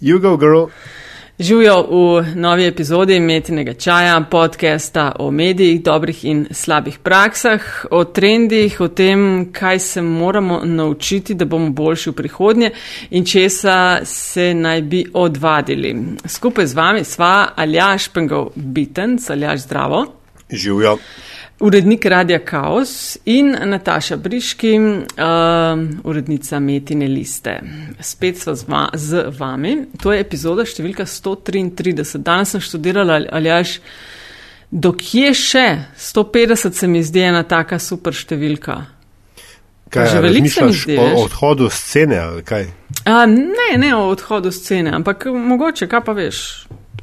You go, girl. Živijo v novi epizodi Metinega čaja, podcasta o medijih, dobrih in slabih praksah, o trendih, o tem, kaj se moramo naučiti, da bomo boljši v prihodnje in česa se naj bi odvadili. Skupaj z vami sva Aljaš Pengov Bitenc, Aljaš zdravo. Živijo. Urednik Radia Chaos in Nataša Briški, uh, urednica Metine liste. Spet smo z, va z vami. To je epizoda številka 133. Danes sem študirala, ali jaš, dokje še 150 se mi zdi ena taka super številka. Kaj že veliko se mi zdi? O odhodu scene ali kaj? A, ne, ne o odhodu scene, ampak mogoče, kaj pa veš,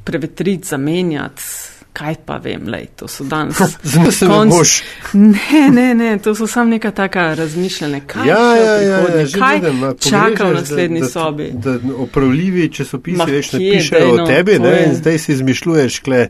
prevetriti, zamenjati kaj pa vem, lej, to so danes. Zamisel, da boš. Ne, ne, ne, to so samo neka taka razmišljanja. Kaj ja, ja, ja, ja, kaj vidim, čaka v naslednji da, sobi? Da, da opravljivi časopisi več ne pišejo o tebi, ne, in zdaj si izmišljuješ, kle.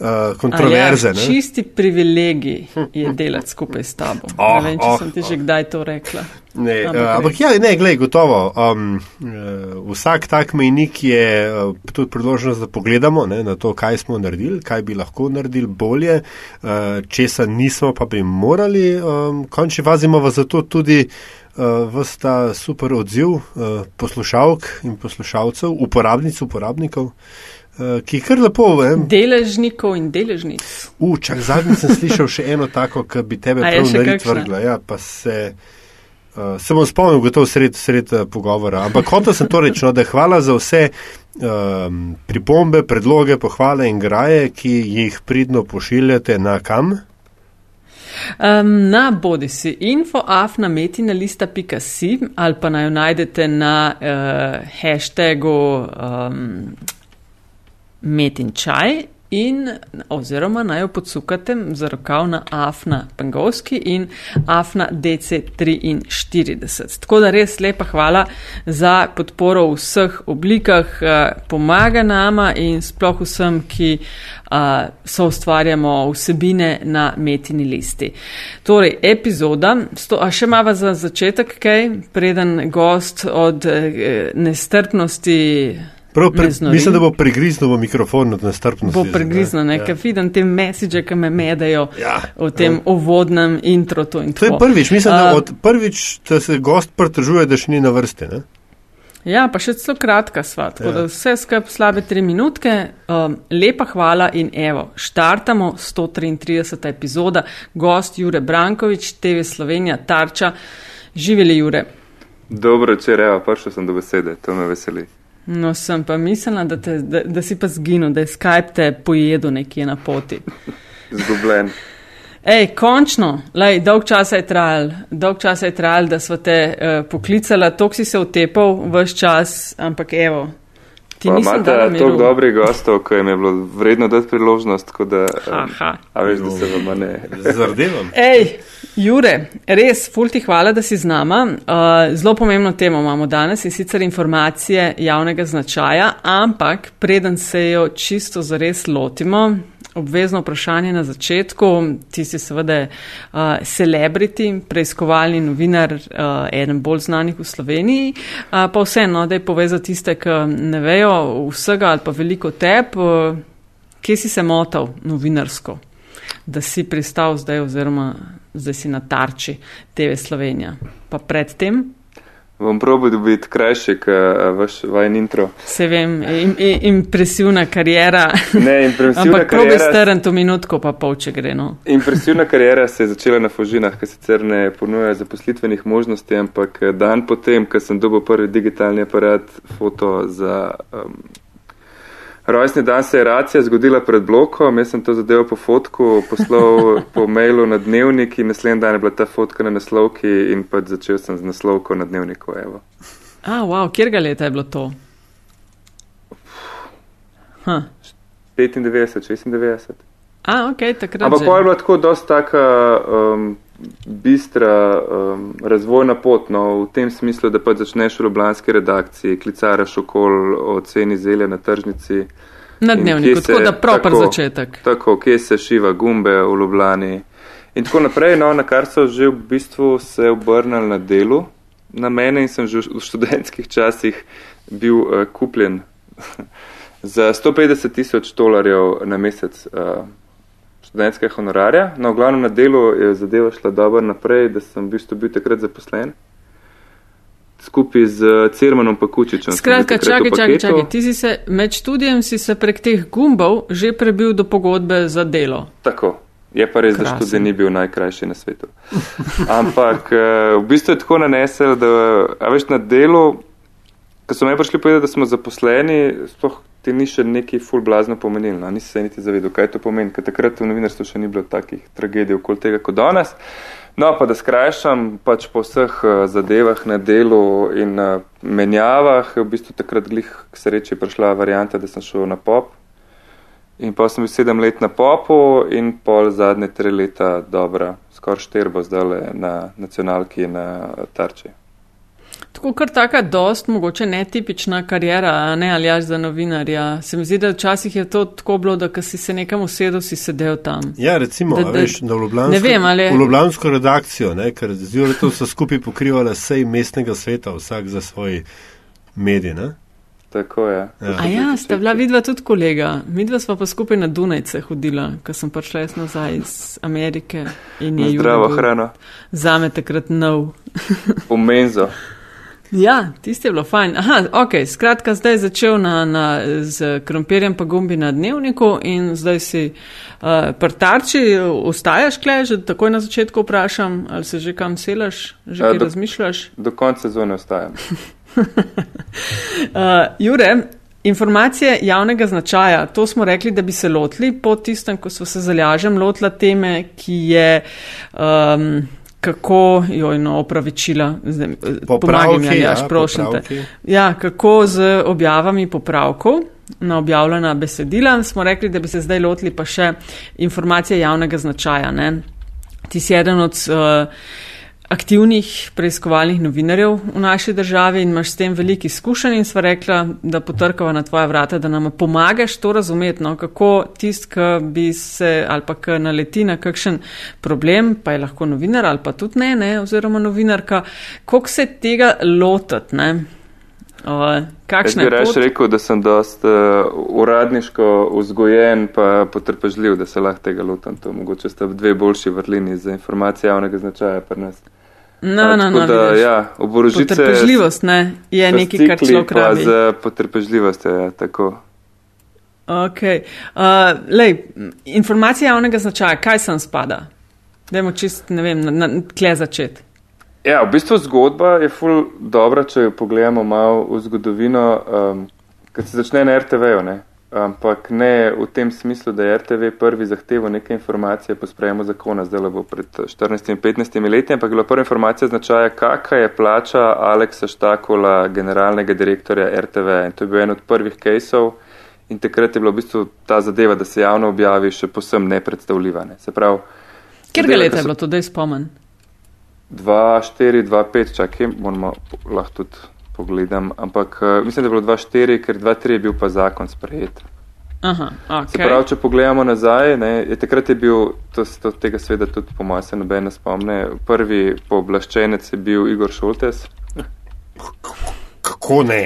Uh, kontroverze. Ja, čisti privilegij je delati skupaj s tabo. Oh, ne vem, če oh, sem ti oh. že kdaj to rekla. Ne, ampak, uh, ampak ja, ne, glej, gotovo. Um, uh, vsak tak mejnik je uh, tudi priložnost, da pogledamo ne, na to, kaj smo naredili, kaj bi lahko naredili bolje, uh, česa nismo, pa bi morali. Um, končni fazi imamo zato tudi uh, vsta super odziv uh, poslušalk in poslušalcev, uporabnic, uporabnikov. Uh, ki je kar lepo. Eh? Deležnikov in deležnic. Učak, zadnji sem slišal še eno tako, ki bi tebe prav naredil vrgla. Ja, pa se, uh, se bom spomnil, gotovo sred, sred uh, pogovora. Ampak hotel sem to reči, no, da hvala za vse um, pripombe, predloge, pohvale in graje, ki jih pridno pošiljate na kam. Um, na bodi si infoafna metina lista.si ali pa naj jo najdete na uh, hashtagu um, metin čaj in oziroma naj jo podsukate za rokav na afna pengovski in afna DC43. Tako da res lepa hvala za podporo v vseh oblikah, eh, pomaga nama in sploh vsem, ki uh, so ustvarjamo vsebine na metini listi. Torej, epizoda, sto, a še mava za začetek kaj, preden gost od uh, nestrpnosti Prav, pre, mislim, da bo pregriznil v mikrofon od nestrpnosti. Bo pregriznil, ne, ja. ker vidim te mesiče, ki me medajo ja. v tem ja. uvodnem intro. To, in to je prvič, mislim, da od prvič, da se gost pritržuje, da še ni na vrsti. Ne? Ja, pa še celo kratka sva, tako ja. da vse skupaj slabe tri minutke. Um, lepa hvala in evo, štartamo 133. epizoda, gost Jure Brankovič, TV Slovenija, Tarča. Živeli Jure. Dobro, če reja, prišel sem do besede, to me veseli. No, sem pa mislila, da, te, da, da si pa zginil, da je Skype te pojedel nekje na poti. Zgubljen. Ej, končno, lej, dolg čas je trajal, dolg čas je trajal, da smo te uh, poklicala, tok si se utepal vse čas, ampak evo. Ti nisi imel toliko dobrih gostov, ko jim je bilo vredno dati priložnost, tako da. Um, a veš, da se vam ne. Zardevam. Ej, Jure, res, fulti hvala, da si z nama. Uh, zelo pomembno temo imamo danes in sicer informacije javnega značaja, ampak preden se jo čisto zares lotimo, obvezno vprašanje na začetku. Ti si seveda uh, celebrity, preiskovalni novinar, uh, eden bolj znanih v Sloveniji, uh, pa vseeno, da je povezal tiste, ki ne vejo vsega ali pa veliko tep, uh, kje si se motal novinarsko, da si pristal zdaj oziroma zdaj si na tarči TV Slovenija. Pa predtem? Bom probil dobiti krajši, kot vaš vajen intro. Se vem, im, im, impresivna karijera. Ne, impresivna Ampak karijera. Ampak probi strn to minutko, pa pol, če gre. No. Impresivna karijera se je začela na Fožinah, ki sicer ne ponuja zaposlitvenih možnosti, ampak dan potem, ko sem dobil prvi digitalni aparat, foto za. Um, Rojstni dan se je racija zgodila pred blokom, jaz sem to zadevo po fotku, poslal po mailu na dnevnik in naslednji dan je bila ta fotka na naslovki in pa začel sem z naslovko na dnevniku. Evo. A, wow, kjer ga leta je bilo to? Huh. 95, 96. A, ok, takrat. Ampak pa je bilo tako dosta taka. Um, bistra um, razvojna pot, no, v tem smislu, da pa začneš v ljubljanski redakciji, klicaraš okol o ceni zelja na tržnici. Na dnevniku, tako da proper tako, začetek. Tako, kje se šiva gumbe v Ljubljani. In tako naprej, no, na kar so že v bistvu se obrnili na delu na mene in sem že v študentskih časih bil uh, kupljen za 150 tisoč dolarjev na mesec uh, študentskega honorarja. No, v glavnem na delu je zadeva šla dobro naprej, da sem v bistvu bil takrat zaposlen skupaj z Cermanom Pakučičem. Skratka, čakaj, čakaj, čakaj. Ti si se med študijem si se prek teh gumbov že prebil do pogodbe za delo. Tako. Je pa res, Krasen. da študij ni bil najkrajši na svetu. Ampak eh, v bistvu je tako nanesel, da veš na delu, ko so me prišli povedati, da smo zaposleni, sploh ti ni še neki full blazno pomenil. No? Nisi se niti zavedel, kaj to pomeni, ker takrat v novinarstvu še ni bilo takih tragedij okoli tega kot danes. No, pa da skrajšam, pač po vseh uh, zadevah na delu in uh, menjavah, je v bistvu takrat glih k sreči prišla varianta, da sem šel na pop. In pa sem bil sedem let na popu in pol zadnje tri leta dobra, skoraj štirbo zdaj na nacionalki na tarči. Tako kar taka dost mogoče netipična karijera, ne ali až za novinarja. Se mi zdi, da včasih je to tako bilo, da si se nekam usedel, si sedel tam. Ja, recimo, da, da, veš, da v Ljubljansko, vem, ali... v Ljubljansko redakcijo, ne, ker zjutraj to so skupaj pokrivali sej mestnega sveta, vsak za svoj medij. Ne? Tako je. Ja. A ja, sta bila vidva tudi kolega. Midva sva pa skupaj na Dunajce hodila, ko sem prišla jaz nazaj iz Amerike. Zdravo hrano. Zame takrat nov. v menzo. Ja, tisti je bilo fajn. Aha, ok, skratka, zdaj je začel na, na, z krompirjem pa gumbi na dnevniku in zdaj si uh, prtarči, ostajaš kle, že takoj na začetku vprašam, ali se že kam selaš, že ja, kaj do, razmišljaš? Do konca sezone ostajam. uh, Jure, informacije javnega značaja, to smo rekli, da bi se lotili po tistem, ko smo se zalažem lotila teme, ki je. Um, kako jo je no, opravičila, pomagam jim, ja, prosim te. Ja, kako z objavami popravkov na objavljena besedila smo rekli, da bi se zdaj lotili pa še informacije javnega značaja. Ne? Ti si eden od uh, aktivnih preiskovalnih novinarjev v naši državi in imaš s tem veliko izkušenj in sva rekla, da potrkava na tvoja vrata, da nam pomagaš to razumeti, no, kako tist, ki bi se ali pa ki naleti na kakšen problem, pa je lahko novinar ali pa tudi ne, ne oziroma novinarka, koliko se tega lotati, ne. Kakšne je pot? rekel, da sem dost uh, uradniško vzgojen pa potrpežljiv, da se lahko tega lotam. To mogoče sta dve boljši vrlini za informacije javnega značaja pri nas. No, no, no, da, ja, oborožice, potrpežljivost ne, je nekaj, kar človek rabi. Za potrpežljivost je ja, tako. Okay. Uh, lej, informacija javnega značaja, kaj sem spada? Dajmo čist, ne vem, na, na, kle začeti. Ja, v bistvu zgodba je ful dobra, če jo pogledamo malo v zgodovino, um, ker se začne na RTV-ju, ne? ampak ne v tem smislu, da je RTV prvi zahteval neke informacije po sprejemu zakona, zdaj bo pred 14 in 15 leti, ampak je bila prva informacija značaja, kakva je plača Aleksa Štakola, generalnega direktorja RTV. In to je bil en od prvih kejsov in takrat je bila v bistvu ta zadeva, da se javno objavi, še posem nepredstavljiva. Ne? Se pravi, Kjer ga leta je bilo to, da je spomen? 2, 4, 2, 5, čakaj, moramo lahko tudi pogledam, ampak uh, mislim, da je bilo 2, 4, ker 2, 3 je bil pa zakon sprejet. Aha, okay. Se pravi, če pogledamo nazaj, ne, je takrat je bil, to, to tega sveda tudi po mojem se noben ne spomne, prvi pooblaščenec je bil Igor Šoltes. Kako ne?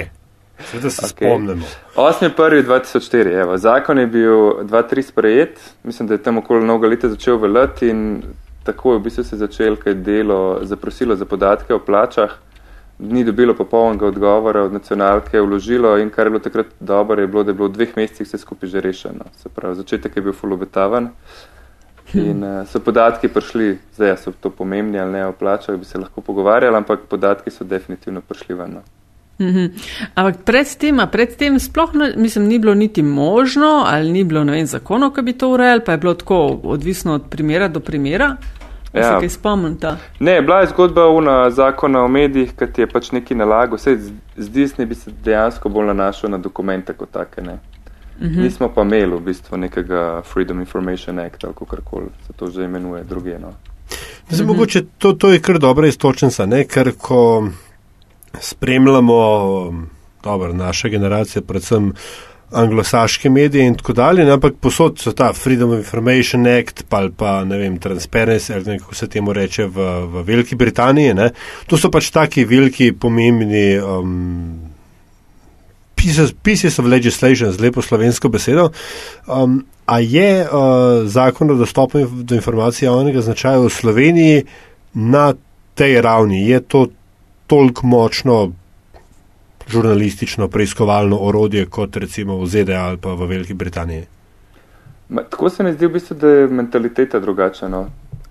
Sveda se okay. spomnimo. 8.1.2004, evo, zakon je bil 2-3 sprejet, mislim, da je tam okoli mnogo leta začel veljati in tako je v bistvu se začel, kaj delo zaprosilo za podatke o plačah, ni dobilo popolnega odgovora od nacionalke, vložilo in kar je bilo takrat dobro, je bilo, da je bilo v dveh mesecih vse skupaj že rešeno. Se pravi, začetek je bil fulobetavan in uh, so podatki prišli, zdaj so to pomembni ali ne o plačah, bi se lahko pogovarjali, ampak podatki so definitivno prišli ven. No. Mhm. Ampak pred tem, pred tem sploh ne, mislim, ni bilo niti možno ali ni bilo vem, zakonov, ki bi to urejali, pa je bilo tako odvisno od primera do primera. Ja. Se kaj spomnite? Ne, bila je zgodba una zakona o medijih, ki je pač neki nalago. Vse se, da bi se dejansko bolj nanašal na dokumente kot take. Ne. Mhm. Nismo pa imeli v bistvu nekega Freedom Information Act ali kako koli se to že imenuje druge. No. Zdaj, mhm. mogoče to, to je kar dobra istočnica, ne? ker ko spremljamo dobro, naše generacije, predvsem anglosaške medije in tako dalje, ampak posod so ta Freedom of Information Act pa, pa ne vem, Transparency, ali kako se temu reče v, v Veliki Britaniji. Ne? To so pač taki veliki, pomembni um, pieces, pieces of legislation, z lepo slovensko besedo. Um, a je uh, zakon o dostopu do informacij javnega značaja v Sloveniji na tej ravni? Je to toliko močno žurnalistično preiskovalno orodje kot recimo v ZDA ali pa v Veliki Britaniji? Ma, tako se mi zdi, v bistvu, da je mentaliteta drugačna. No.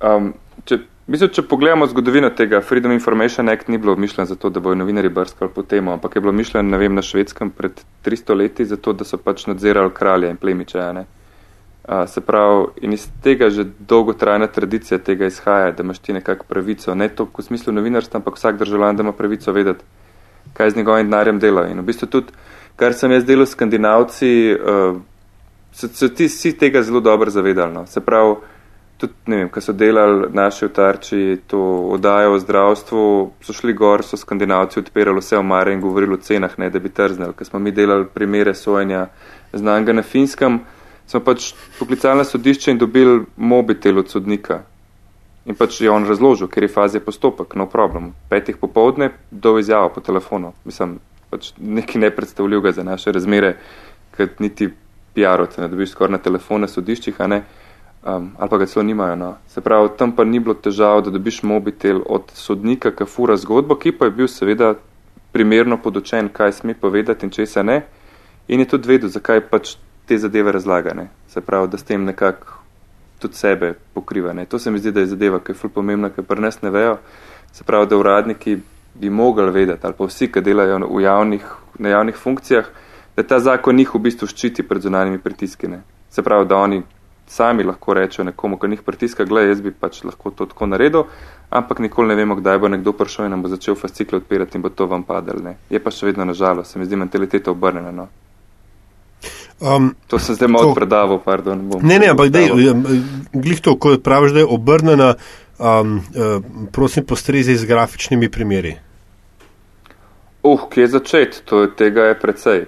Um, če, mislim, če pogledamo zgodovino tega, Freedom Information Act ni bilo mišljen zato, da bojo novinari brskali po temu, ampak je bilo mišljen, ne vem, na švedskem pred 300 leti zato, da so pač nadzirali kralje in plemiče. Uh, se pravi, in iz tega že dolgotrajna tradicija tega izhaja, da imaš ti nekako pravico, ne to v smislu novinarstva, ampak vsak državljan, da ima pravico vedeti, kaj z njegovim denarjem dela. In v bistvu tudi, kar sem jaz delal s skandinavci, uh, so, so ti vsi tega zelo dobro zavedali. No. Se pravi, tudi, ne vem, ko so delali naši otarči, to oddajo o zdravstvu, so šli gor, so skandinavci odpirali vse omare in govorili o cenah, ne da bi trznili. Ker smo mi delali primere sojenja znanga na finskem, smo pač poklicali na sodišče in dobili mobitel od sodnika. In pač je on razložil, ker je fazi postopek, no problem. Petih popovdne do izjava po telefonu. Mislim, pač nekaj nepredstavljivega za naše razmere, ker niti PR-ovce, ne dobiš skoraj na telefone sodiščih, um, ali pa ga celo nimajo. No. Se pravi, tam pa ni bilo težav, da dobiš mobitel od sodnika, ki fura zgodbo, ki pa je bil seveda primerno podočen, kaj sme povedati in česa ne. In je tudi vedel, zakaj pač te zadeve razlagane. Se pravi, da s tem nekako tudi sebe pokriva. Ne. To se mi zdi, da je zadeva, ki je ful pomembna, ker pri nas ne vejo. Se pravi, da uradniki bi mogli vedeti, ali pa vsi, ki delajo javnih, na javnih funkcijah, da ta zakon njih v bistvu ščiti pred zunanjimi pritiski. Ne. Se pravi, da oni sami lahko rečejo nekomu, ki njih pritiska, gledaj, jaz bi pač lahko to tako naredil, ampak nikoli ne vemo, kdaj bo nekdo prišel in nam bo začel fascikle odpirati in bo to vam padel. Ne. Je pa še vedno nažalost, se mi zdi mentaliteta obrnjena. No. Um, to sem zdaj malo predaval, pardon. Ne, ne, ampak dej, glih to, ko praviš, da je obrnjena, um, uh, prosim, postrezi z grafičnimi primeri. Uh, kje začeti? Tega je precej.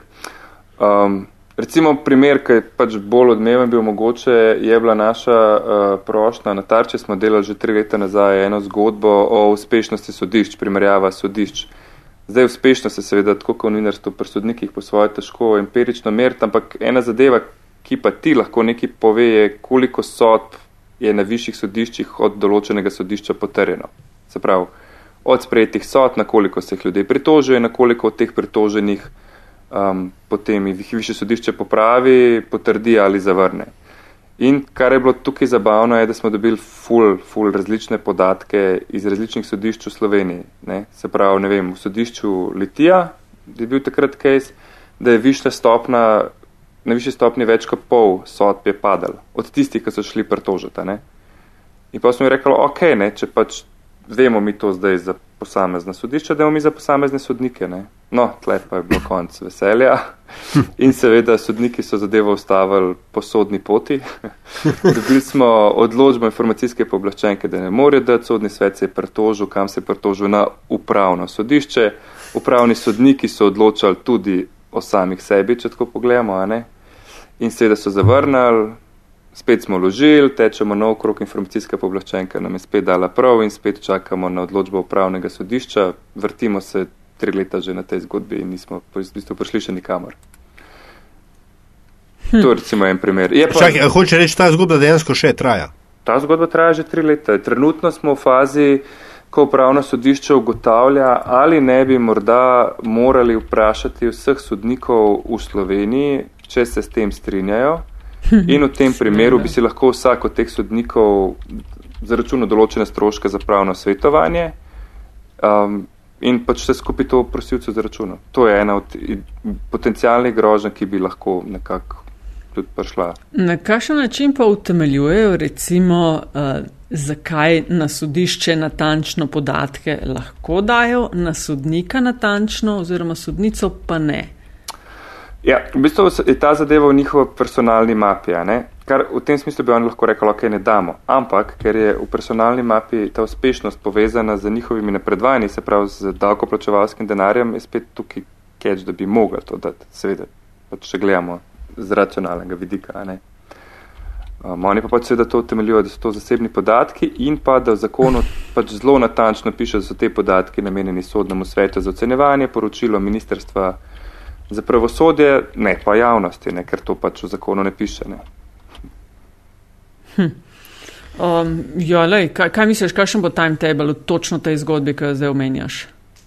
Um, recimo primer, ki je pač bolj odmeven bil mogoče, je bila naša uh, prošnja. Na tarči smo delali že tri leta nazaj eno zgodbo o uspešnosti sodišč, primerjava sodišč. Zdaj uspešnost je seveda tako kot novinarstvo pri sodnikih po svoje težko empirično meriti, ampak ena zadeva, ki pa ti lahko nekaj pove, je koliko sodb je na višjih sodiščih od določenega sodišča potrjeno. Se pravi, od sprejetih sodb, na koliko se jih ljudje pritožuje, na koliko od teh pritoženih um, potem jih više sodišče popravi, potrdi ali zavrne. In kar je bilo tukaj zabavno, je, da smo dobili ful, ful različne podatke iz različnih sodišč v Sloveniji. Ne? Se pravi, ne vem, v sodišču Litija je bil takrat case, da je višja stopna, na višji stopni več kot pol sodb je padal od tistih, ki so šli pretožiti. In pa smo jim rekli, ok, ne, če pač vemo mi to zdaj za posamezna sodišča, da imamo mi za posamezne sodnike. Ne? No, tle pa je bilo konc veselja. In seveda sodniki so zadevo ustavili po sodni poti. Dobili smo odločbo informacijske pooblaščenke, da ne morejo dati sodni svet se je pretožil, kam se je pretožil na upravno sodišče. Upravni sodniki so odločali tudi o samih sebi, če tako pogledamo, in seveda so zavrnili, spet smo vložili, tečemo nov krok informacijska povlaščenka, nam je spet dala prav in spet čakamo na odločbo upravnega sodišča. Vrtimo se tri leta že na tej zgodbi in nismo v bistvu prišli še nikamor. Hm. To recimo en primer. Pa, Čakaj, hoče reči, ta zgodba dejansko še traja? Ta zgodba traja že tri leta. Trenutno smo v fazi, ko upravno sodišče ugotavlja, ali ne bi morda morali vprašati vseh sodnikov v Sloveniji, če se s tem strinjajo, In v tem primeru bi si lahko vsak od teh sodnikov zaračunal določene stroške za pravno svetovanje um, in pač vse skupaj to prosilcu zaračunal. To je ena od potencijalnih groženj, ki bi lahko nekako tudi prišla. Na kakšen način pa utemeljujejo recimo, uh, zakaj na sodišče natančno podatke lahko dajo, na sodnika natančno oziroma sodnico pa ne? Ja, v bistvu je ta zadeva v njihovi personalni mapi, kar v tem smislu bi oni lahko rekli, ok, ne damo. Ampak, ker je v personalni mapi ta uspešnost povezana z njihovimi napredovanji, se pravi z davkoplačevalskim denarjem, je spet tukaj keč, da bi mogli to dati, seveda, pač če gledamo z racionalnega vidika. Um, oni pa pač seveda to utemeljujo, da so to zasebni podatki in pa da v zakonu pač zelo natančno piše, da so te podatki namenjeni sodnemu svetu za ocenevanje, poročilo ministerstva Za pravosodje ne, pa javnosti, ne, ker to pač v zakonu ne piše. Ne. Hm. Um, ja, lej, kaj, kaj misliš, kakšen bo timetable v točno tej zgodbi, ki jo zdaj omenjaš?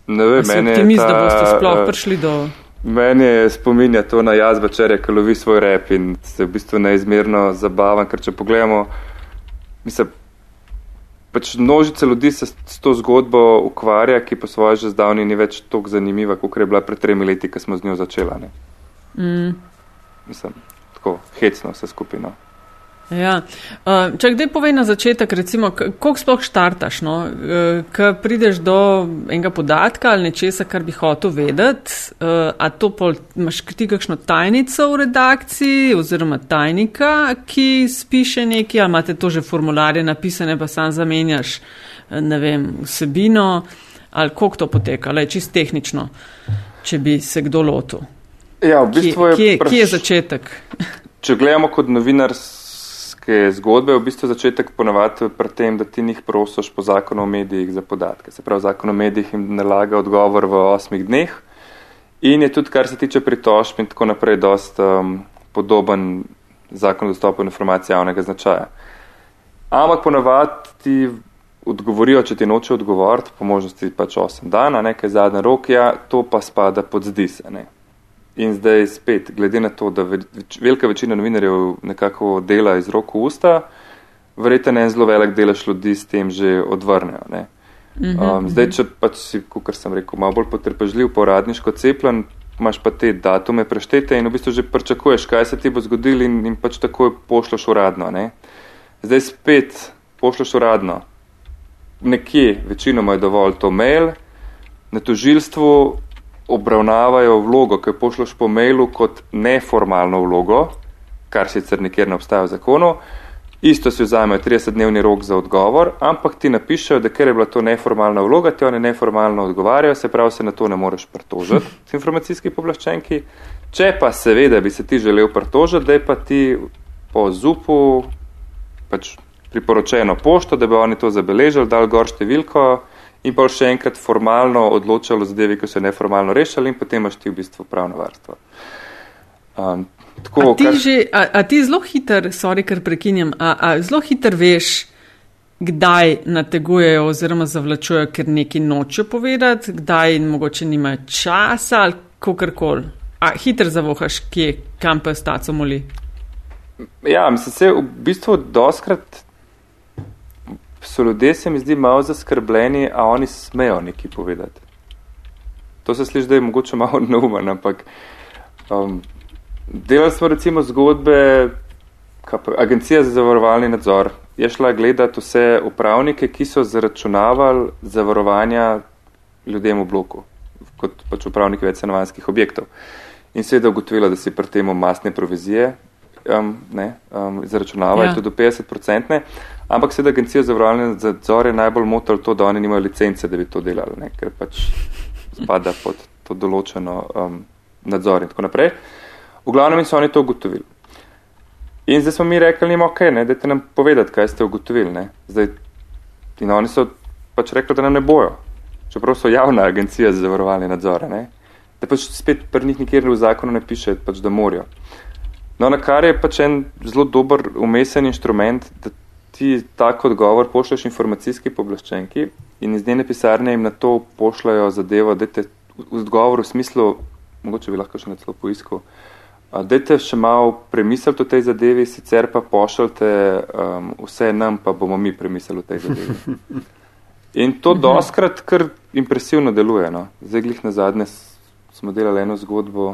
Ne vem, meni je. Optimist, ta, da boste sploh uh, prišli do. Meni je spominja to na jaz večer, ki lovi svoj rep in se v bistvu neizmerno zabavam, ker če pogledamo, mislim, pač množica ljudi se s to zgodbo ukvarja, ki po svoje že zdavni ni več tako zanimiva, kot je bila pred tremi leti, ko smo z njo začela. Mm. Mislim, tako hecno vse skupino. Ja. Uh, če kdaj povej na začetek, recimo, koliko sploh štartaš, no? uh, ko prideš do enega podatka ali nečesa, kar bi hotel vedeti, uh, a to pol, imaš ti kakšno tajnico v redakciji oziroma tajnika, ki spiše nekaj, ali imate to že formularje napisane, pa sam zamenjaš, ne vem, vsebino, ali koliko to poteka, le čist tehnično, če bi se kdo lotil. Ja, v bistvu kje, je kje, kje je začetek? Če gledamo kot novinar, medijske zgodbe je v bistvu začetek ponovati pri tem, da ti njih prosiš po zakonu o medijih za podatke. Se pravi, zakon o medijih jim nalaga odgovor v osmih dneh in je tudi, kar se tiče pritožb in tako naprej, dost um, podoben zakon o dostopu informacij javnega značaja. Ampak ponovati ti odgovorijo, če ti noče odgovoriti, po možnosti pač 8 dana, nekaj zadnja rok, ja, to pa spada pod zdi se. Ne. In zdaj spet, glede na to, da več, velika večina novinarjev nekako dela iz roko usta, verjetno en zelo velik delež ljudi s tem že odvrnejo. Mhm, um, zdaj, mhm. če pač si, kot sem rekel, malo bolj potrpežljiv, poradniško cepljen, imaš pa te datume preštete in v bistvu že pričakuješ, kaj se ti bo zgodilo in, in pač takoj pošloš uradno. Ne? Zdaj spet pošloš uradno. Nekje, večinoma je dovolj to mail, na tožilstvu obravnavajo vlogo, ki jo pošloš po mailu, kot neformalno vlogo, kar sicer nikjer ne obstaja v zakonu. Isto si vzamejo 30-dnevni rok za odgovor, ampak ti napišejo, da ker je bila to neformalna vloga, ti oni neformalno odgovarjajo, se pravi, se na to ne moreš pritožiti s informacijski povlaščenki. Če pa seveda bi se ti želel pritožiti, da je pa ti po zupu pač priporočeno pošto, da bi oni to zabeležili, dal gor številko in pa še enkrat formalno odločalo zadevi, ki so neformalno rešili in potem imaš ti v bistvu pravno varstvo. Um, tako, a, ti kar... že, a, a ti zelo hiter, sorry, ker prekinjam, a, a zelo hiter veš, kdaj nategujejo oziroma zavlačujejo, ker neki nočejo povedati, kdaj in mogoče nimajo časa ali kakorkoli. A hiter zavohaš, kje, kam pa je staco moli? Ja, mislim, se v bistvu doskrat so ljudje, se mi zdi, malo zaskrbljeni, a oni smejo nekaj povedati. To se sliši, da je mogoče malo neumen, ampak um, delali smo recimo zgodbe, agencija za zavarovalni nadzor je šla gledati vse upravnike, ki so zaračunavali zavarovanja ljudem v bloku, kot pač upravniki večstanovanskih objektov. In seveda ugotovila, da si pri tem masne provizije um, ne, um, zaračunavajo ja. tudi do 50%. Ampak seveda agencija za vrvalne nadzore najbolj motil to, da oni nimajo licence, da bi to delali, ne, ker pač spada pod to določeno um, nadzor in tako naprej. V glavnem so oni to ugotovili. In zdaj smo mi rekli, nima ok, ne, dajte nam povedati, kaj ste ugotovili. Ne. Zdaj, in oni so pač rekli, da nam ne bojo, čeprav so javna agencija za zavarovalne nadzore. Ne. Da pač spet pri njih nikjer v zakonu ne piše, pač, da morajo. No, na kar je pač en zelo dober umesen inštrument, da ti tak odgovor pošlješ informacijski poblaščenki in iz njene pisarne jim na to pošljajo zadevo, da te odgovor v smislu, mogoče bi lahko še na celo poiskal, da te še malo premisliti o tej zadevi, sicer pa pošljate um, vse nam, pa bomo mi premislili o tej zadevi. In to doskrat kar impresivno deluje. No. Zdaj, glih na zadnje smo delali eno zgodbo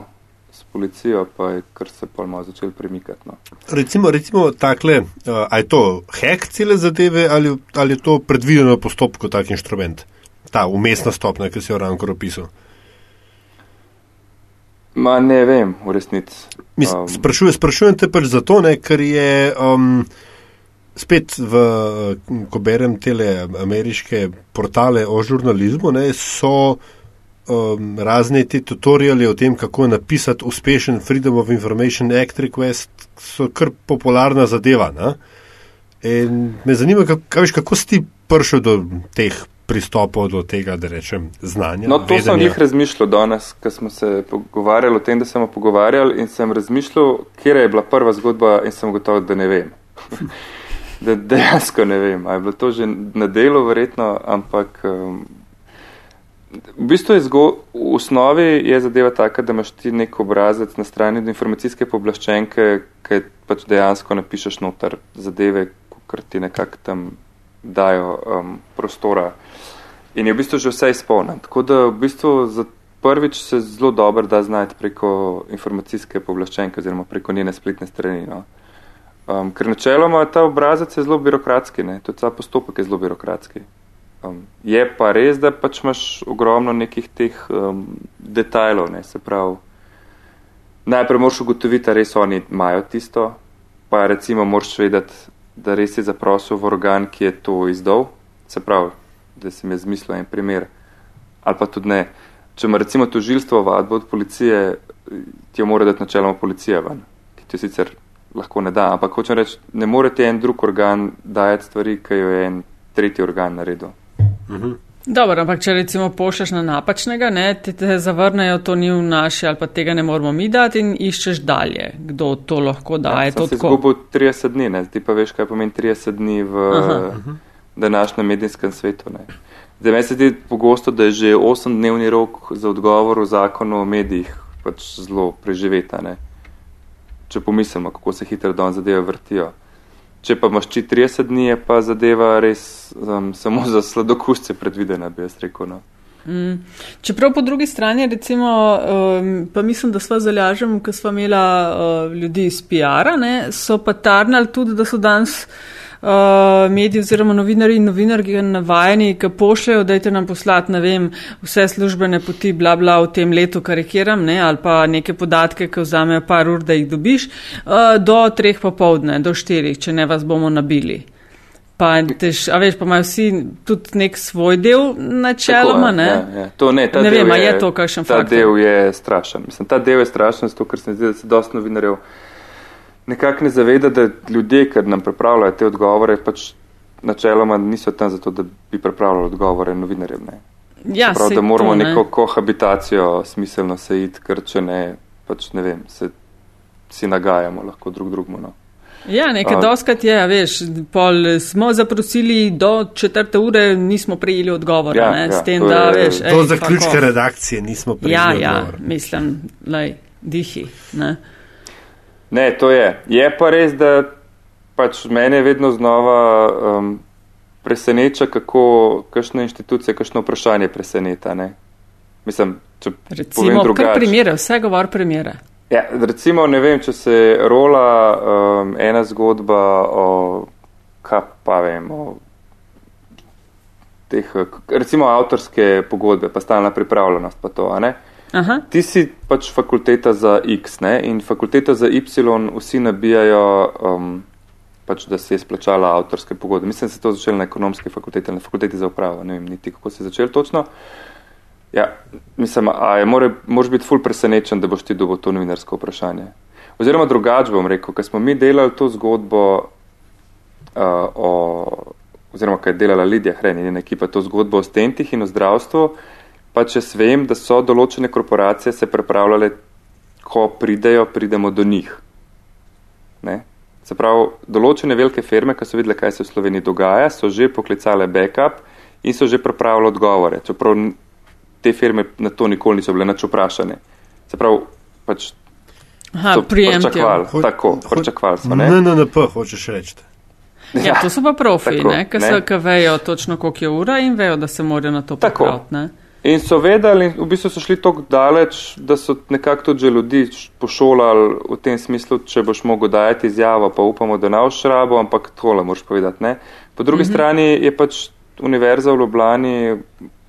s policijo, pa je kar se pa malo začel premikati. No. Recimo, recimo takle, uh, a je to hek cele zadeve ali, ali je to predvideno postopko, tak inštrument, ta umestna stopnja, ki si jo ravno opisal? Ma ne vem, v resnici. Um, sprašujem, sprašujem te pač zato, ne, ker je um, spet, v, ko berem tele ameriške portale o žurnalizmu, ne, so um, razne te tutoriale o tem, kako napisati uspešen Freedom of Information Act request, so kar popularna zadeva. Ne? In me zanima, kako, kako si ti prišel do teh pristopov do tega, da rečem, znanja. No, to vedenja. sem jih razmišljal danes, ko smo se pogovarjali o tem, da smo pogovarjali in sem razmišljal, kje je bila prva zgodba in sem gotov, da ne vem. da dejansko ne vem, ali je bilo to že na delu verjetno, ampak um, v bistvu je v osnovi je zadeva taka, da imaš ti nek obrazec na strani informacijske poblaščenke, ki pač dejansko napišeš noter zadeve, kar ti nekako tam dajo um, prostora. In je v bistvu že vse izpolnjeno. Tako da v bistvu za prvič se zelo dobro da znati preko informacijske povlaščenke oziroma preko njene spletne strani. No. Um, ker načeloma ta obrazec je zelo birokratski, ne. tudi ta postopek je zelo birokratski. Um, je pa res, da pač imaš ogromno nekih teh um, detajlov, ne. se pravi. Najprej moraš ugotoviti, da res oni imajo tisto, pa recimo moraš vedeti, da res je zaprosil v organ, ki je to izdal, se pravi, da mi je zmislil en primer, ali pa tudi ne. Če ima recimo tožilstvo vadbo od policije, ti jo mora dati načeloma policija ven, ki ti jo sicer lahko ne da, ampak hočem reči, ne morete en drug organ dajati stvari, ki jo je en tretji organ naredil. Mhm. Dobro, ampak če recimo pošljaš na napačnega, ne, te, te zavrnejo, to ni v naši ali pa tega ne moramo mi dati in iščeš dalje, kdo to lahko da. Ja, je to tako? izgubil 30 dni, ne? ti pa veš, kaj pomeni 30 dni v Aha. današnjem medijskem svetu. Ne? Zdaj, meni se zdi pogosto, da je že 8-dnevni rok za odgovor v zakonu o medijih pač zelo preživeta. Ne? Če pomislimo, kako se hitro dan zadeve vrtijo. Če pa imaš či 30 dni, je pa zadeva res um, samo za sladokusce predvidena, bi jaz rekel. No. Mm. Čeprav po drugi strani, recimo, um, pa mislim, da sva zalažem, ko sva imela uh, ljudi iz PR-a, so pa tarnali tudi, da so danes uh, mediji oziroma novinari in novinarki navajeni, ki pošljajo, dajte nam poslati, ne vem, vse službene poti, bla bla v tem letu, karikiram, ne, ali pa neke podatke, ki vzamejo par ur, da jih dobiš, uh, do treh popovdne, do štirih, če ne vas bomo nabili. Pa, tež, a veš, pa imajo vsi tudi nek svoj del načeloma, Tako, ne? Ja, ja. To, ne, Ne vem, a je to kakšen ta faktor? del je strašen. Mislim, ta del je strašen, zato ker se mi zdi, da se dosti novinarjev nekako ne zaveda, da ljudje, ki nam pripravljajo te odgovore, pač načeloma niso tam zato, da bi pripravljali odgovore novinarjem. Ne. Ja, Prav, da moramo to, ne. neko kohabitacijo smiselno se iti, ker če ne, pač ne vem, se si nagajamo lahko drug drugmu. No. Ja, nekaj A- doskrat je, a veš, pol smo zaprosili do četrte ure, nismo prejeli odgovora, Ja, ne, ja, s tem, to da, je- veš, Do ej, zaključka redakcije nismo Ja, prejeli ja, odgovora. mislim, lej, dihi, ne. Ne, to je. Je pa res, da pač mene vedno znova um, preseneča, kako kakšna inštitucija, kakšno vprašanje preseneta. Ne? Mislim, če Recimo, drugače. primere, vse govor primere. Ja, recimo, ne vem, če se rola um, ena zgodba o, kaj pa vem, o teh, recimo avtorske pogodbe, pa stalna pripravljenost, pa to, a ne? Aha, Ti si pač fakulteta za X ne? in fakulteta za Y vsi nabijajo, um, pač, da se je splačala avtorske pogodbe. Mislim, da se je to začelo na ekonomski fakulteti na fakulteti za upravo, ne vem niti kako se je začelo točno. Ja, mislim, a je more, moraš biti ful presenečen, da boš ti dobil to novinarsko vprašanje. Oziroma drugače bom rekel, ker smo mi delali to zgodbo uh, o, oziroma kaj je delala Lidija Hren in ekipa, to zgodbo o stentih in o zdravstvu, pa če vem, da so določene korporacije se pripravljale, ko pridejo, pridemo do njih. Ne? Se pravi, določene velike firme, ki so videle, kaj se v Sloveniji dogaja, so že poklicale backup in so že pripravile odgovore, čeprav te firme na to nikoli niso bile nač vprašane. Se pravi, pač aha so preemptive. pričakovali, Ho- tako, ho- pričakovali so, ne? NNP, hočeš reči. Ja, to so pa profi, Tako, ne, ki ne. vejo točno, koliko je ura in vejo, da se morajo na to Tako. pripraviti, ne. In so vedeli, in v bistvu so šli tako daleč, da so nekako tudi že ljudi pošolali v tem smislu, če boš mogel dajati izjavo, pa upamo, da ne boš rabo, ampak tole moraš povedati. Ne? Po drugi mm -hmm. strani je pač univerza v Ljubljani,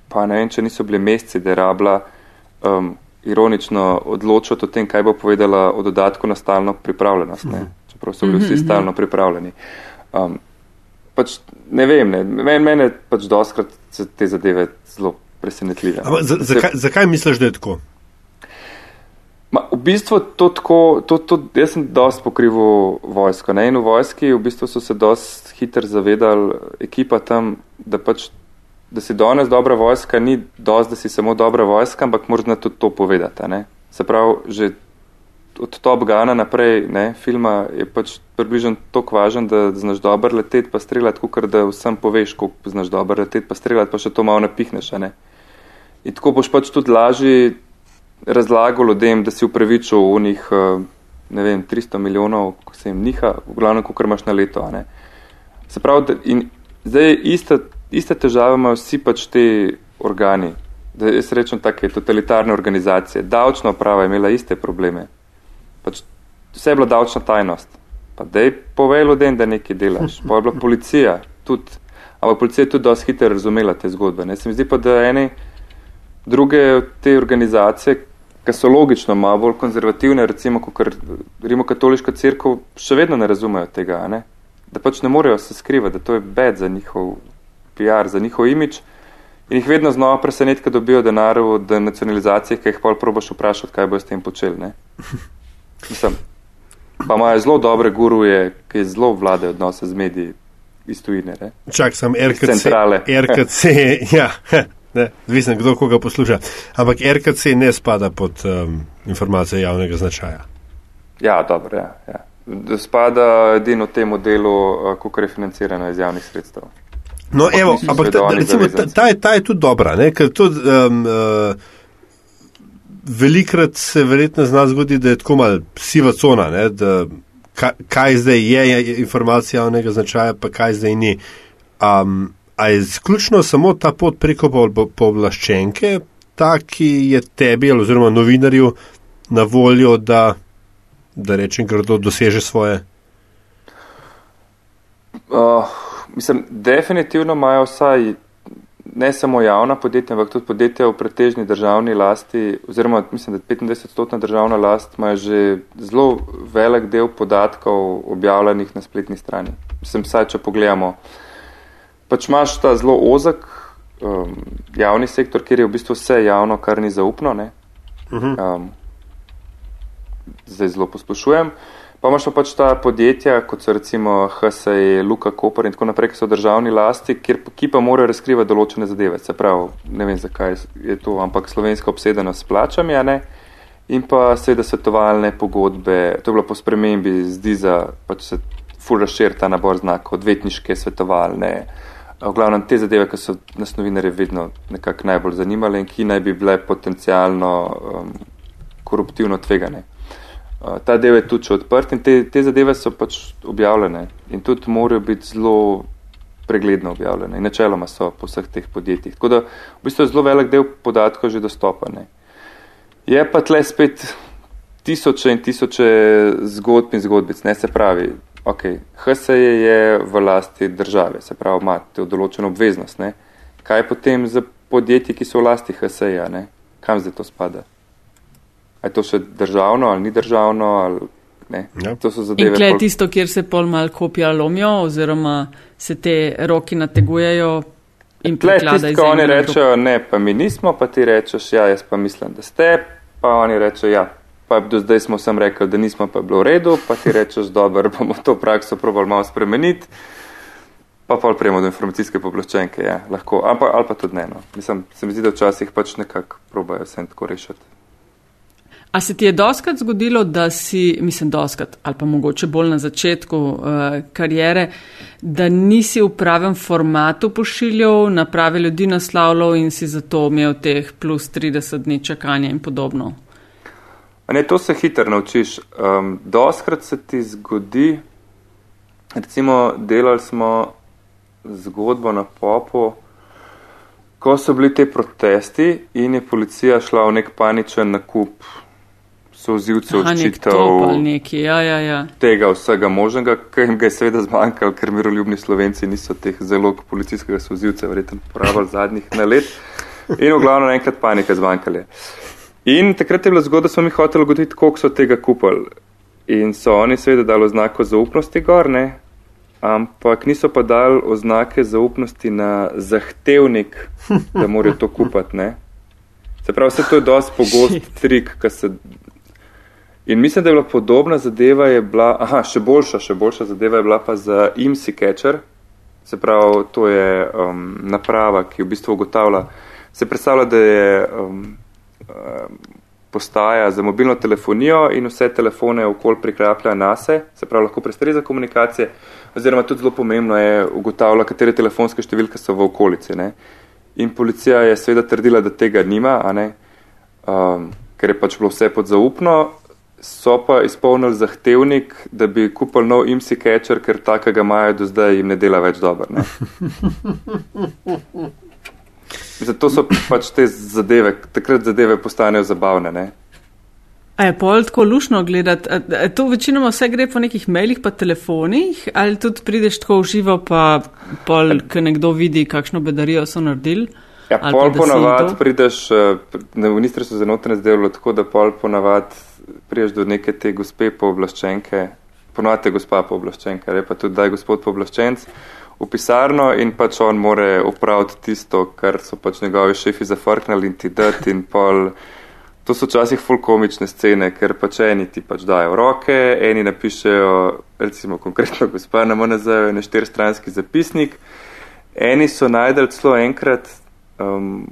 pa ne vem, če niso bili meseci, da je rabila um, ironično odločiti o tem, kaj bo povedala o dodatku na stalno pripravljenost, ne? čeprav so bili vsi stalno pripravljeni. Um, pač ne vem, ne. meni men pač doskrat se te zadeve zelo presenetljive. Ampak za- Zakaj, zakaj misliš, da je tako? Ma, v bistvu to tako, to, to, jaz sem dosti pokrival vojsko. Ne? In v vojski v bistvu so se dosti hitro zavedali ekipa tam, da pač da si danes dobra vojska, ni dosti, da si samo dobra vojska, ampak moraš tudi to povedati. Ne? Se pravi, že od Top Gana naprej, ne, filma je pač približno tako važen, da znaš dobro leteti, pa streljati, kot da vsem poveš, kako znaš dobro leteti, pa streljati, pa še to malo napihneš. Ne. In tako boš pač tudi lažje razlagal ljudem, da si upravičil v njih, eh, ne vem, 300 milijonov, ko se jim niha, v glavnem, koliko imaš na leto. Se pravi, da, in zdaj iste, iste težave imajo vsi pač te organi. Da jaz rečem take totalitarne organizacije. Davčna uprava je imela iste probleme pač vse je bila davčna tajnost. Pa dej povej ljudem, da nekaj delaš. Pa je bila policija tudi, ampak policija je tudi dosti hitro razumela te zgodbe. Ne? Se mi zdi pa, da ene druge te organizacije, ki so logično malo bolj konzervativne, recimo kot Rimokatoliška crkva, še vedno ne razumejo tega, ne? da pač ne morejo se skrivati, da to je bed za njihov PR, za njihov imič. In jih vedno znova preseneti, ko dobijo denar od nacionalizacije, ki jih pol probaš vprašati, kaj bo s tem počeli. Mislim, pa imajo zelo dobre guruje, ki zelo vladajo odnose z mediji iz tujine. Čak sem RKC. RKC, ja. Zvisno, kdo koga posluša. Ampak RKC ne spada pod um, informacije javnega značaja. Ja, dobro, ja. ja. Spada edino temu delu, uh, kako je financirano iz javnih sredstev. No, evo, ampak ta, recimo, ta, ta, je, ta je tudi dobra, ne? ker tudi um, uh, velikrat se verjetno zna zgodi, da je tako mal siva cona, ne, da kaj, kaj zdaj je, je informacija javnega značaja, pa kaj zdaj ni. Um, a je izključno samo ta pot preko povlaščenke, ta, ki je tebi oziroma novinarju na voljo, da, da rečem, grdo doseže svoje? Uh, mislim, definitivno imajo vsaj ne samo javna podjetja, ampak tudi podjetja v pretežni državni lasti, oziroma mislim, da 25-stotna državna last ima že zelo velik del podatkov objavljenih na spletni strani. Mislim, saj, če pogledamo, pač imaš ta zelo ozek um, javni sektor, kjer je v bistvu vse javno, kar ni zaupno. Mhm. Um, zdaj zelo posplošujem. Pa imaš pa pač ta podjetja, kot so recimo HSE, Luka Koper in tako naprej, ki so državni lasti, kjer, ki pa morajo razkrivati določene zadeve. Se pravi, ne vem zakaj je to, ampak slovenska obsedena s plačami, a ne. In pa seveda svetovalne pogodbe, to je bilo po spremembi zdi za, pač se ful razšir ta nabor znakov, odvetniške, svetovalne, v glavnem te zadeve, ki so nas novinarje vedno nekako najbolj zanimale in ki naj bi bile potencialno um, koruptivno tvegane ta del je tudi odprt in te, te zadeve so pač objavljene in tudi morajo biti zelo pregledno objavljene in načeloma so po vseh teh podjetjih. Tako da v bistvu je zelo velik del podatkov že dostopane. Je pa tle spet tisoče in tisoče zgodb in zgodbic, ne se pravi. Ok, HSE je v lasti države, se pravi, imate določeno obveznost. Ne? Kaj potem za podjetje, ki so v lasti HSE-ja, kam zdaj to spada? je to še državno ali ni državno. Ali, ja. To so zadeve. Je pol... tisto, kjer se pol mal kopija lomijo oziroma se te roki nategujejo. In tle tisto, ko oni rečejo, ne, pa mi nismo, pa ti rečeš, ja, jaz pa mislim, da ste, pa oni rečejo, ja, pa do zdaj smo sem rekel, da nismo, pa bilo v redu, pa ti rečeš, dobro, bomo to prakso probali malo spremeniti. Pa pa prejmo do informacijske poblaščenke, ja, lahko, ali pa, ali pa tudi ne. No. Mislim, se mi zdi, da včasih pač nekako probajo vse tako rešiti. A se ti je doskrat zgodilo, da si, mislim, doskrat ali pa mogoče bolj na začetku uh, karijere, da nisi v pravem formatu pošiljal, na prave ljudi naslavljal in si zato imel teh plus 30 dni čakanja in podobno? Ne, to se hitro naučiš. Um, doskrat se ti zgodi, recimo, delali smo zgodbo na popu. Ko so bili te protesti in je policija šla v nek paničen nakup sozivcev odčitev ja, ja, ja. tega vsega možnega, ker jim ga je seveda zmanjkalo, ker miroljubni slovenci niso teh zelo policijskega sozivca verjetno porabili zadnjih na let in v glavno enkrat panika zmanjkali. In takrat je bila zgodba, smo mi hoteli ugotoviti, koliko so tega kupali. In so oni seveda dali oznako zaupnosti gor, ne? ampak niso pa dali oznake zaupnosti na zahtevnik, da morajo to kupati. Ne? Se pravi, vse to je dosti pogost trik, ki se In mislim, da je bila podobna zadeva, je bila, aha, še boljša, še boljša zadeva je bila pa za IMSI Catcher, Se pravi, to je um, naprava, ki v bistvu ugotavlja, se predstavlja, da je um, postaja za mobilno telefonijo in vse telefone okol prikraplja na se, se pravi, lahko prestreza komunikacije, oziroma tudi zelo pomembno je ugotavlja, katere telefonske številke so v okolici. Ne? In policija je seveda trdila, da tega nima, um, ker je pač bilo vse pod zaupno, so pa izpolnili zahtevnik, da bi kupili nov IMSI catcher, ker takega imajo do zdaj jim ne dela več dobro. Zato so pač te zadeve, takrat zadeve postanejo zabavne. Ne? A je pol tako lušno gledati? To večinoma vse gre po nekih mailih, pa telefonih, ali tudi prideš tako v živo, pa pol, ko nekdo vidi, kakšno bedarijo so naredili? Ja, pol ponavad prideš, eh, na ministrstvu za notranje zdelo tako, da pol ponavad priješ do neke te gospe pooblaščenke, ponovate gospa pooblaščenka, ali pa tudi daj gospod pooblaščenc v pisarno in pač on more upraviti tisto, kar so pač njegovi šefi zafrknali in ti dati in pol. To so včasih fulkomične scene, ker pač eni ti pač dajo roke, eni napišejo, recimo konkretno gospa na MNZ, na štirstranski zapisnik, eni so najdel celo enkrat um,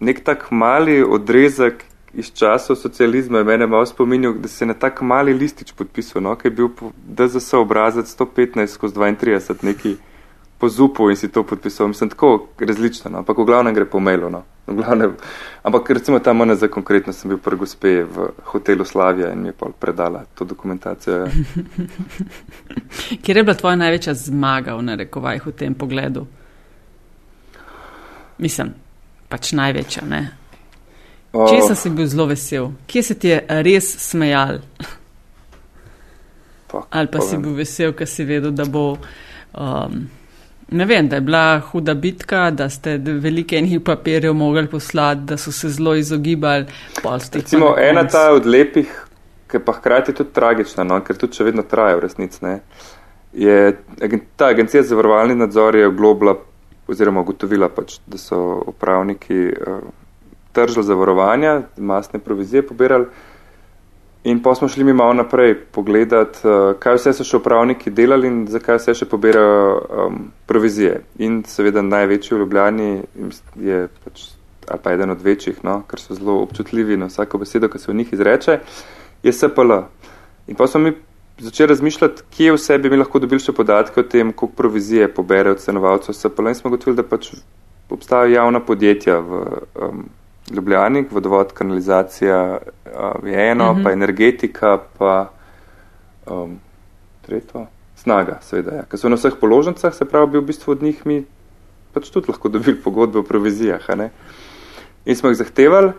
nek tak mali odrezek iz časov socializma, mene malo spominjal, da se je na tak mali listič podpisal, no, ki je bil DZS obrazec 115 skozi 32 neki po zupu in si to podpisal. Mislim, tako različno, no? ampak v glavnem gre po mailu. No? Glavnem, ampak recimo tam mene za konkretno sem bil prvi gospe v hotelu Slavija in mi je pa predala to dokumentacijo. Ja. Kje je bila tvoja največja zmaga v narekovajih v tem pogledu? Mislim, pač največja, ne? Če sem si bil zelo vesel, kje se ti je res smejal? Ali pa si bil vesel, ker si vedel, da bo. Um, Ne vem, da je bila huda bitka, da ste velike enih papirjev mogli poslati, da so se zelo izogibali. Recimo, ena ta od lepih, ki pa hkrati tudi tragična, no, ker tudi še vedno traja v resnici, ne, je ta agencija za varovalni nadzor je oglobila oziroma ugotovila pač, da so upravniki uh, tržili zavarovanja, masne provizije pobirali. In pa smo šli mi malo naprej pogledati, uh, kaj vse so še upravniki delali in zakaj vse še pobirajo um, provizije. In seveda največji v Ljubljani je pač, ali pa eden od večjih, no, ker so zelo občutljivi na vsako besedo, ki se v njih izreče, je SPL. In pa smo mi začeli razmišljati, kje vse bi mi lahko dobili še podatke o tem, koliko provizije poberajo cenovalcev SPL. In smo gotovili, da pač obstajajo javna podjetja v. Um, Ljubljani, vodovod, kanalizacija uh, je eno, uh -huh. pa energetika, pa um, tretjo, snaga, seveda. Ja. Ker so na vseh položnicah, se pravi, bi v bistvu od njih mi pač tudi lahko dobili pogodbe o provizijah. In smo jih zahtevali,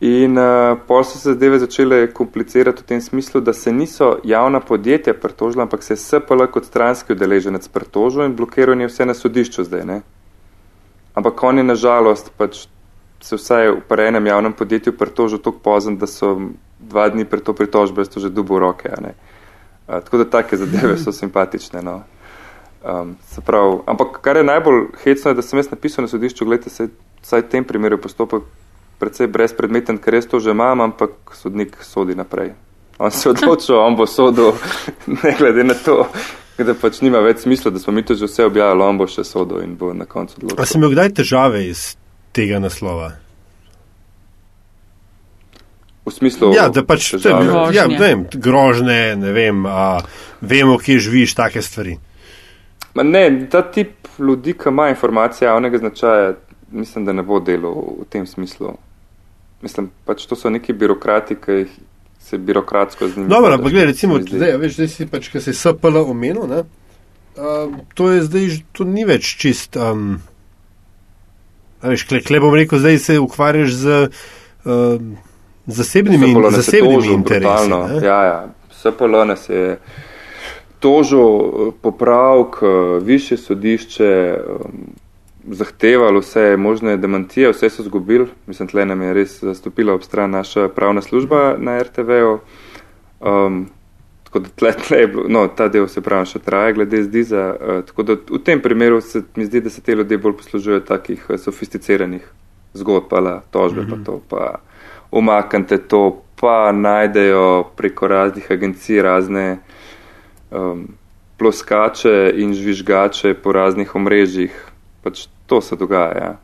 in uh, pol so se zadeve začele komplicirati v tem smislu, da se niso javna podjetja pritožila, ampak se je SPL kot stranski udeleženec pritožil in blokiral je vse na sodišču zdaj. Ne? Ampak on je nažalost pač se vsaj v enem javnem podjetju pritožil tako pozem, da so dva dni pred to pritožbo jaz to že dubo roke. A, tako da take zadeve so simpatične. No. Um, prav, ampak kar je najbolj hecno, je, da sem jaz napisal na sodišču, gledajte, se vsaj v tem primeru postopek predvsej brezpredmeten, ker jaz to že imam, ampak sodnik sodi naprej. On se odločil, on bo sodil, ne glede na to, da pač nima več smisla, da smo mi to že vse objavili, on bo še sodil in bo na koncu odločil. A si imel kdaj težave iz tega naslova. V smislu, ja, da pač te, ja, vem, grožne, ne vem, a, vemo, kje živiš, take stvari. Ma ne, ta tip ljudi, ki ima informacije javnega značaja, mislim, da ne bo delal v tem smislu. Mislim, pač to so neki birokrati, ki se birokratsko z njimi. Dobro, ampak gledaj, recimo, zdaj, veš, zdaj si pač, ki se je SPL omenil, ne, uh, to je zdaj, to ni več čist. Um, Veš, kle, kle bom rekel, zdaj se ukvarjaš z uh, zasebnimi, in, zasebnimi interesi. Ja, ja. SPL nas je tožil eh, popravk, eh, više sodišče, um, zahtevalo vse možne demantije, vse so zgubili. Mislim, tle nam je res zastopila ob stran naša pravna služba na RTV-u. Um, Tako da tle, tle, no, ta del se pravi še traja, glede zdi za. Uh, tako da v tem primeru se mi zdi, da se te ljudje bolj poslužujejo takih uh, sofisticiranih zgodb, pa tožbe, mm -hmm. pa to, pa umaknite to, pa najdejo preko raznih agencij razne um, ploskače in žvižgače po raznih omrežjih. Pač to se dogaja. Ja.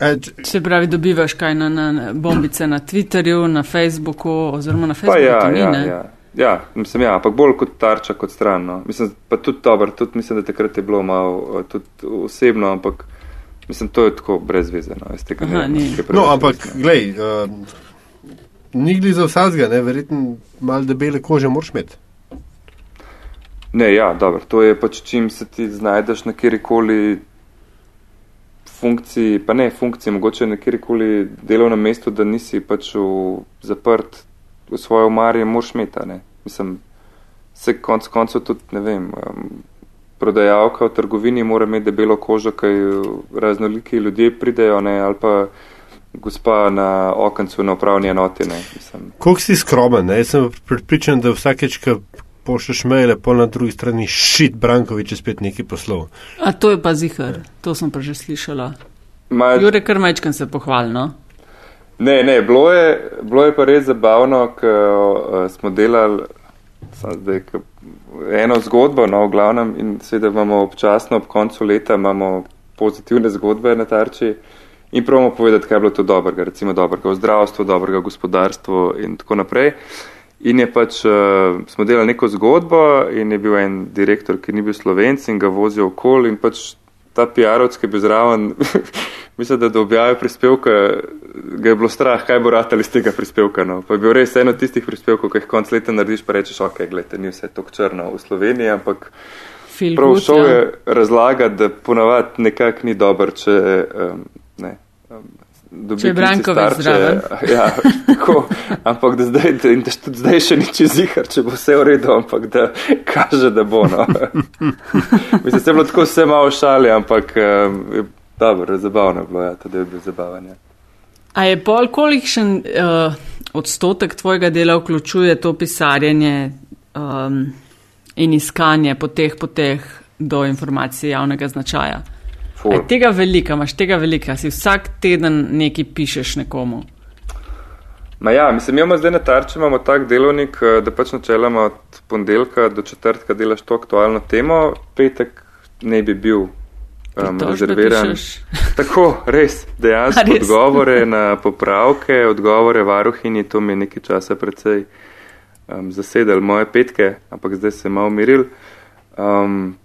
E, se pravi, dobivaš kaj na, na bombice na Twitterju, na Facebooku oziroma na Facebooku. Ja, ja, ja, ja, mislim, ja, ampak bolj kot tarča, kot stran. No. Mislim, pa tudi dobro, tudi mislim, da takrat je bilo malo tudi osebno, ampak mislim, to je tako brez veze. No, Aha, no ampak, glej, uh, nigli za vsazga, ne, verjetno mal debele kože moraš imeti. Ne, ja, dobro, to je pač čim se ti znajdeš na kjerkoli funkciji, pa ne funkciji, mogoče na kjerkoli delovnem mestu, da nisi pač v, zaprt v svojo omarje, moraš ne. Mislim, se konc koncev tudi, ne vem, um, prodajalka v trgovini mora imeti debelo kožo, kaj raznoliki ljudje pridejo, ne, ali pa gospa na okencu na upravni enoti, ne. Koliko si skromen, ne, jaz sem pripričan, da vsakeč, pošlješ maile, pol na drugi strani šit Brankovič je spet neki poslov. A to je pa zihar, to sem pa že slišala. Ma... Jure Krmajčkan se pohvalno. Ne, ne, bilo je, bilo je pa res zabavno, ker uh, smo delali zdaj, eno zgodbo, no, v glavnem, in seveda imamo občasno ob koncu leta imamo pozitivne zgodbe na tarči in pravimo povedati, kaj je bilo to dobrega, recimo dobrega v zdravstvu, dobrega v gospodarstvu in tako naprej. In je pač, uh, smo delali neko zgodbo in je bil en direktor, ki ni bil slovenc in ga vozil okoli in pač ta PR-ovc, ki je bil zraven, mislim, da do objave prispevka ga je bilo strah, kaj bo ratali iz tega prispevka. No. Pa je bil res eno tistih prispevkov, ki jih konc leta narediš, pa rečeš, ok, gledajte, ni vse tako črno v Sloveniji, ampak prav šel ja. je razlagati, da ponavadi nekak ni dober, če um, ne. Um, Če je Brankovič zraven. Ja, tako, ampak da zdaj, da, da tudi zdaj še ni čez zihar, če bo vse v redu, ampak da kaže, da bo. No. Mislim, se je bilo tako vse malo šali, ampak um, dobro, zabavno je bilo, ja, tudi je bilo zabavanje. A je pol kolikšen uh, odstotek tvojega dela vključuje to pisarjenje um, in iskanje po teh poteh do informacij javnega značaja? Aj, tega velika, imaš tega velika, si vsak teden nekaj pišeš nekomu. Ma ja, mislim, imamo zdaj na tarči, imamo tak delovnik, eh, da pač načeloma od ponedeljka do četrtka delaš to aktualno temo, petek ne bi bil um, rezerviran. Tako, res, dejansko res? odgovore na popravke, odgovore varuhini, to mi je nekaj časa precej um, zasedel moje petke, ampak zdaj se je malo miril. Um,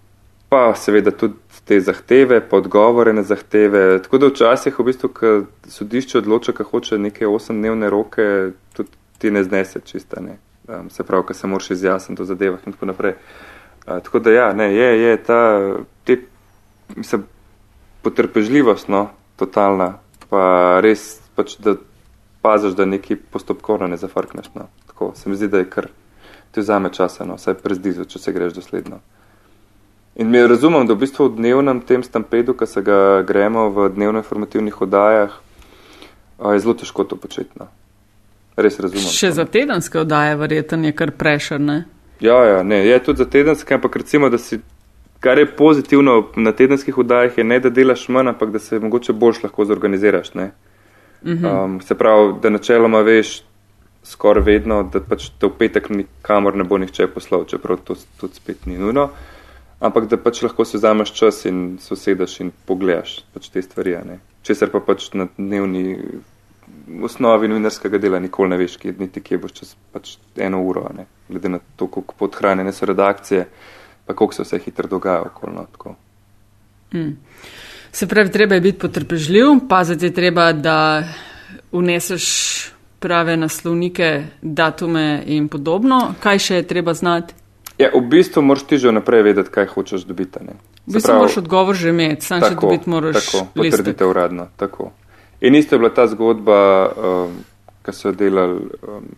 pa seveda tudi te zahteve, podgovore na zahteve. Tako da včasih, v bistvu, ko sodišče odloča, kako hoče neke osemdnevne roke, tudi ti ne znese čista, ne. Um, se pravi, ko se moraš izjasniti o zadevah in tako naprej. Uh, tako da ja, ne, je, je ta, te, mislim, potrpežljivost, no, totalna, pa res, pač, da paziš, da neki postopkovno ne zafrkneš, no. Tako, se mi zdi, da je kar, ti vzame časa, no, saj prezdizo, če se greš dosledno. In mi razumem, da v bistvu v dnevnem tem stampedu, ki se ga gremo v dnevno informativnih oddajah, je zelo težko to početi. No. Res razumem. Še to. za tedenske oddaje verjetno je kar prešerne. Ja, ja, ne, je tudi za tedenske, ampak recimo, da si, kar je pozitivno na tedenskih oddajah, je ne, da delaš manj, ampak da se mogoče boljš lahko zorganiziraš. Uh mhm. -huh. um, se pravi, da načeloma veš skoraj vedno, da pač te v petek nikamor ne bo nihče poslal, čeprav to tudi spet ni nujno. Ampak da pač lahko si vzameš čas in sosedaš in pogledaš pač te stvari. Česar pa pač na dnevni osnovi novinarskega dela nikoli ne veš, kje, niti kje boš čez pač eno uro, ne? glede na to, kako podhranjene so redakcije, pa koliko se vse hitro dogaja okolno. Hmm. Se pravi, treba je biti potrpežljiv, paziti je treba, da uneseš prave naslovnike, datume in podobno. Kaj še je treba znati? Ja, v bistvu moraš ti že vnaprej vedeti, kaj hočeš dobiti. V bistvu moraš odgovor že imeti, sam še dobiti moraš. Tako, potrdite uradno. Tako. In isto je bila ta zgodba, um, ki so delali um,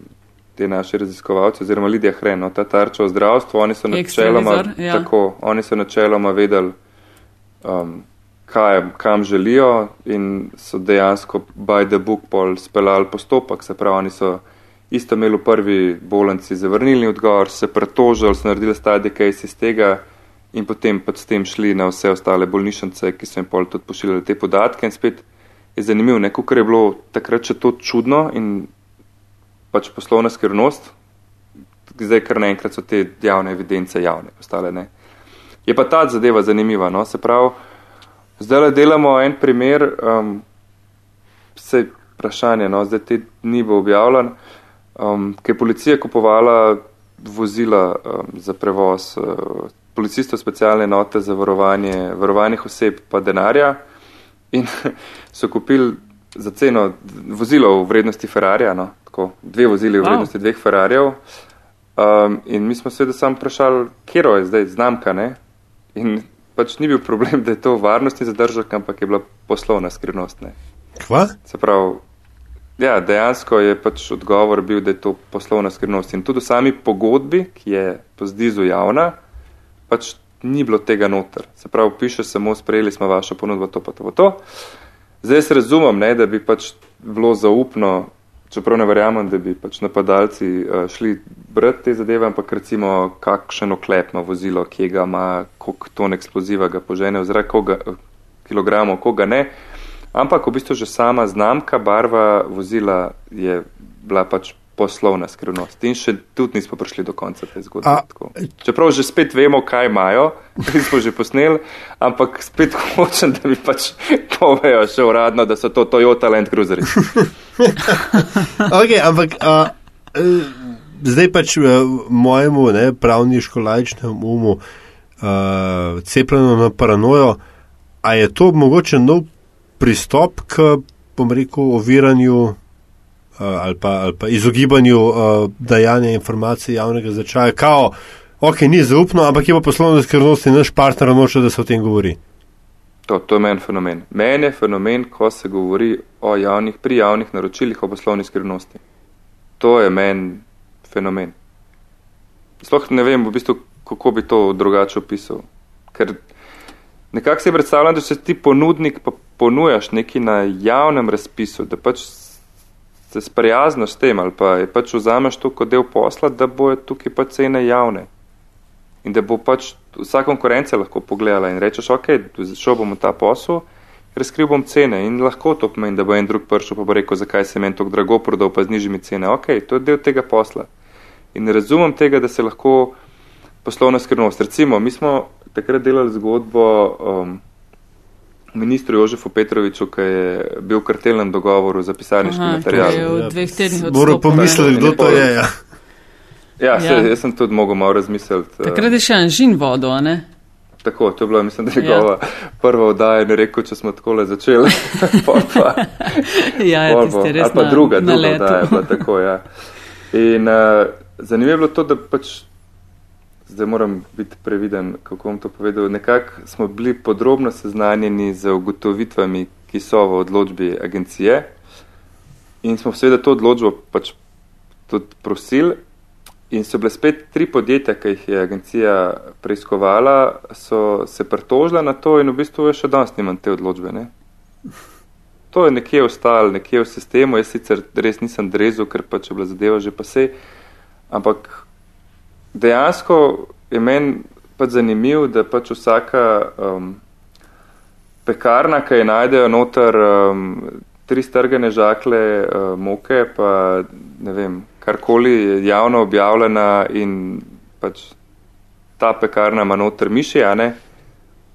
te naši raziskovalci, oziroma Lidija Hreno, ta tarča o zdravstvu. Oni so načeloma, ja. tako, oni so načeloma vedeli, um, kaj, kam želijo in so dejansko by the book pol speljali postopek, se pravi, oni so isto imeli v prvi bolnici zavrnilni odgovor, se pretožili, so naredili stadij case iz tega in potem pač s tem šli na vse ostale bolnišnice, ki so jim pol tudi pošiljali te podatke in spet je zanimivo, neko, kar je bilo takrat še to čudno in pač poslovna skrivnost, zdaj kar naenkrat so te javne evidence javne postale, ne. Je pa ta zadeva zanimiva. No? Se pravi, zdaj le delamo en primer, um, vse vprašanje, no? zdaj te dni bo objavljen, um, ki je policija kupovala vozila um, za prevoz uh, policistov specialne note za varovanje varovanih oseb pa denarja in so kupili za ceno vozilo v vrednosti Ferrarija, no? tako dve vozili v Wow. vrednosti dveh Ferrarijev. Um, in mi smo seveda sam vprašali, kje je zdaj znamka, ne? In pač ni bil problem, da je to varnostni zadržek, ampak je bila poslovna skrivnost, ne? Kva? Se pravi, ja, dejansko je pač odgovor bil, da je to poslovna skrivnost. In tudi v sami pogodbi, ki je po zdizu javna, pač ni bilo tega noter. Se pravi, piše samo, sprejeli smo vašo ponudbo, to pa to, pa to. Zdaj jaz razumem, ne, da bi pač bilo zaupno, čeprav ne verjamem, da bi pač napadalci uh, šli brati te zadeve, ampak recimo kakšen oklep ima vozilo, kje ga ima, koliko ton eksploziva ga požene v zrak, koga, kilogramov, koga ne. Ampak v bistvu že sama znamka, barva vozila je bila pač poslovna skrivnost. In še tudi nismo prišli do konca te zgodbe. A- tako. Čeprav že spet vemo, kaj imajo, ki smo že posneli, ampak spet hočem, da mi pač povejo še uradno, da so to Toyota Land Cruiserji. Okay, ampak a, e, zdaj pač e, mojemu ne, pravniško-lajčnemu umu a, cepljeno na paranojo, a je to mogoče nov pristop k, bom rekel, oviranju a, ali pa, ali pa izogibanju a, dajanja informacij javnega značaja, kao, ok, ni zaupno, ampak je pa poslovna skrivnost in naš partner noče, da se o tem govori. To, to je meni fenomen. Meni je fenomen, ko se govori o javnih, pri javnih naročilih o poslovni skrivnosti. To je meni fenomen. Sploh ne vem, v bistvu, kako bi to drugače opisal. Ker nekako si predstavljam, da se ti ponudnik pa ponujaš neki na javnem razpisu, da pač se sprijaznaš s tem ali pa je pač vzameš to kot del posla, da bojo tukaj pač cene javne. In da bo pač vsa konkurenca lahko pogledala in rečeš, ok, šel bom v ta posel, razkril bom cene in lahko to pomeni, da bo en drug prišel pa bo rekel, zakaj se meni tako drago prodal, pa z nižjimi cene. Ok, to je del tega posla. In ne razumem tega, da se lahko poslovna skrivnost. Recimo, mi smo takrat delali zgodbo um, ministru Jožefu Petroviču, ki je bil v kartelnem dogovoru za pisarniški Aha, material. v dveh tednih Moram odstopil. pomisliti, kdo to je. Ja. Ja, se, Ja. jaz sem tudi mogel malo razmisliti. uh, Takrat je še anžin vodo, a ne? Tako, to je bila, mislim, da je njegova ja. prva oddaja in rekel, če smo takole začeli. pol pa, Ja, ja je res ali pa na, druga, na druga oddaja je bila tako, ja. In uh, zanimivo je bilo to, da pač, zdaj moram biti previden, kako bom to povedal, nekako smo bili podrobno seznanjeni z ugotovitvami, ki so v odločbi agencije in smo seveda to odločbo pač tudi prosili. In so bile spet tri podjetja, ki jih je agencija preiskovala, so se pritožila na to in v bistvu je še danes nimam te odločbe. Ne? To je nekje ostalo, nekje v sistemu. Jaz sicer res nisem drezel, ker pač je bila zadeva že pa se. Ampak dejansko je meni pač zanimivo, da pač vsaka um, pekarna, ki je najdejo noter um, tri strgane žakle uh, moke, pa ne vem, karkoli je javno objavljena in pač ta pekarna ima noter miši, a ne,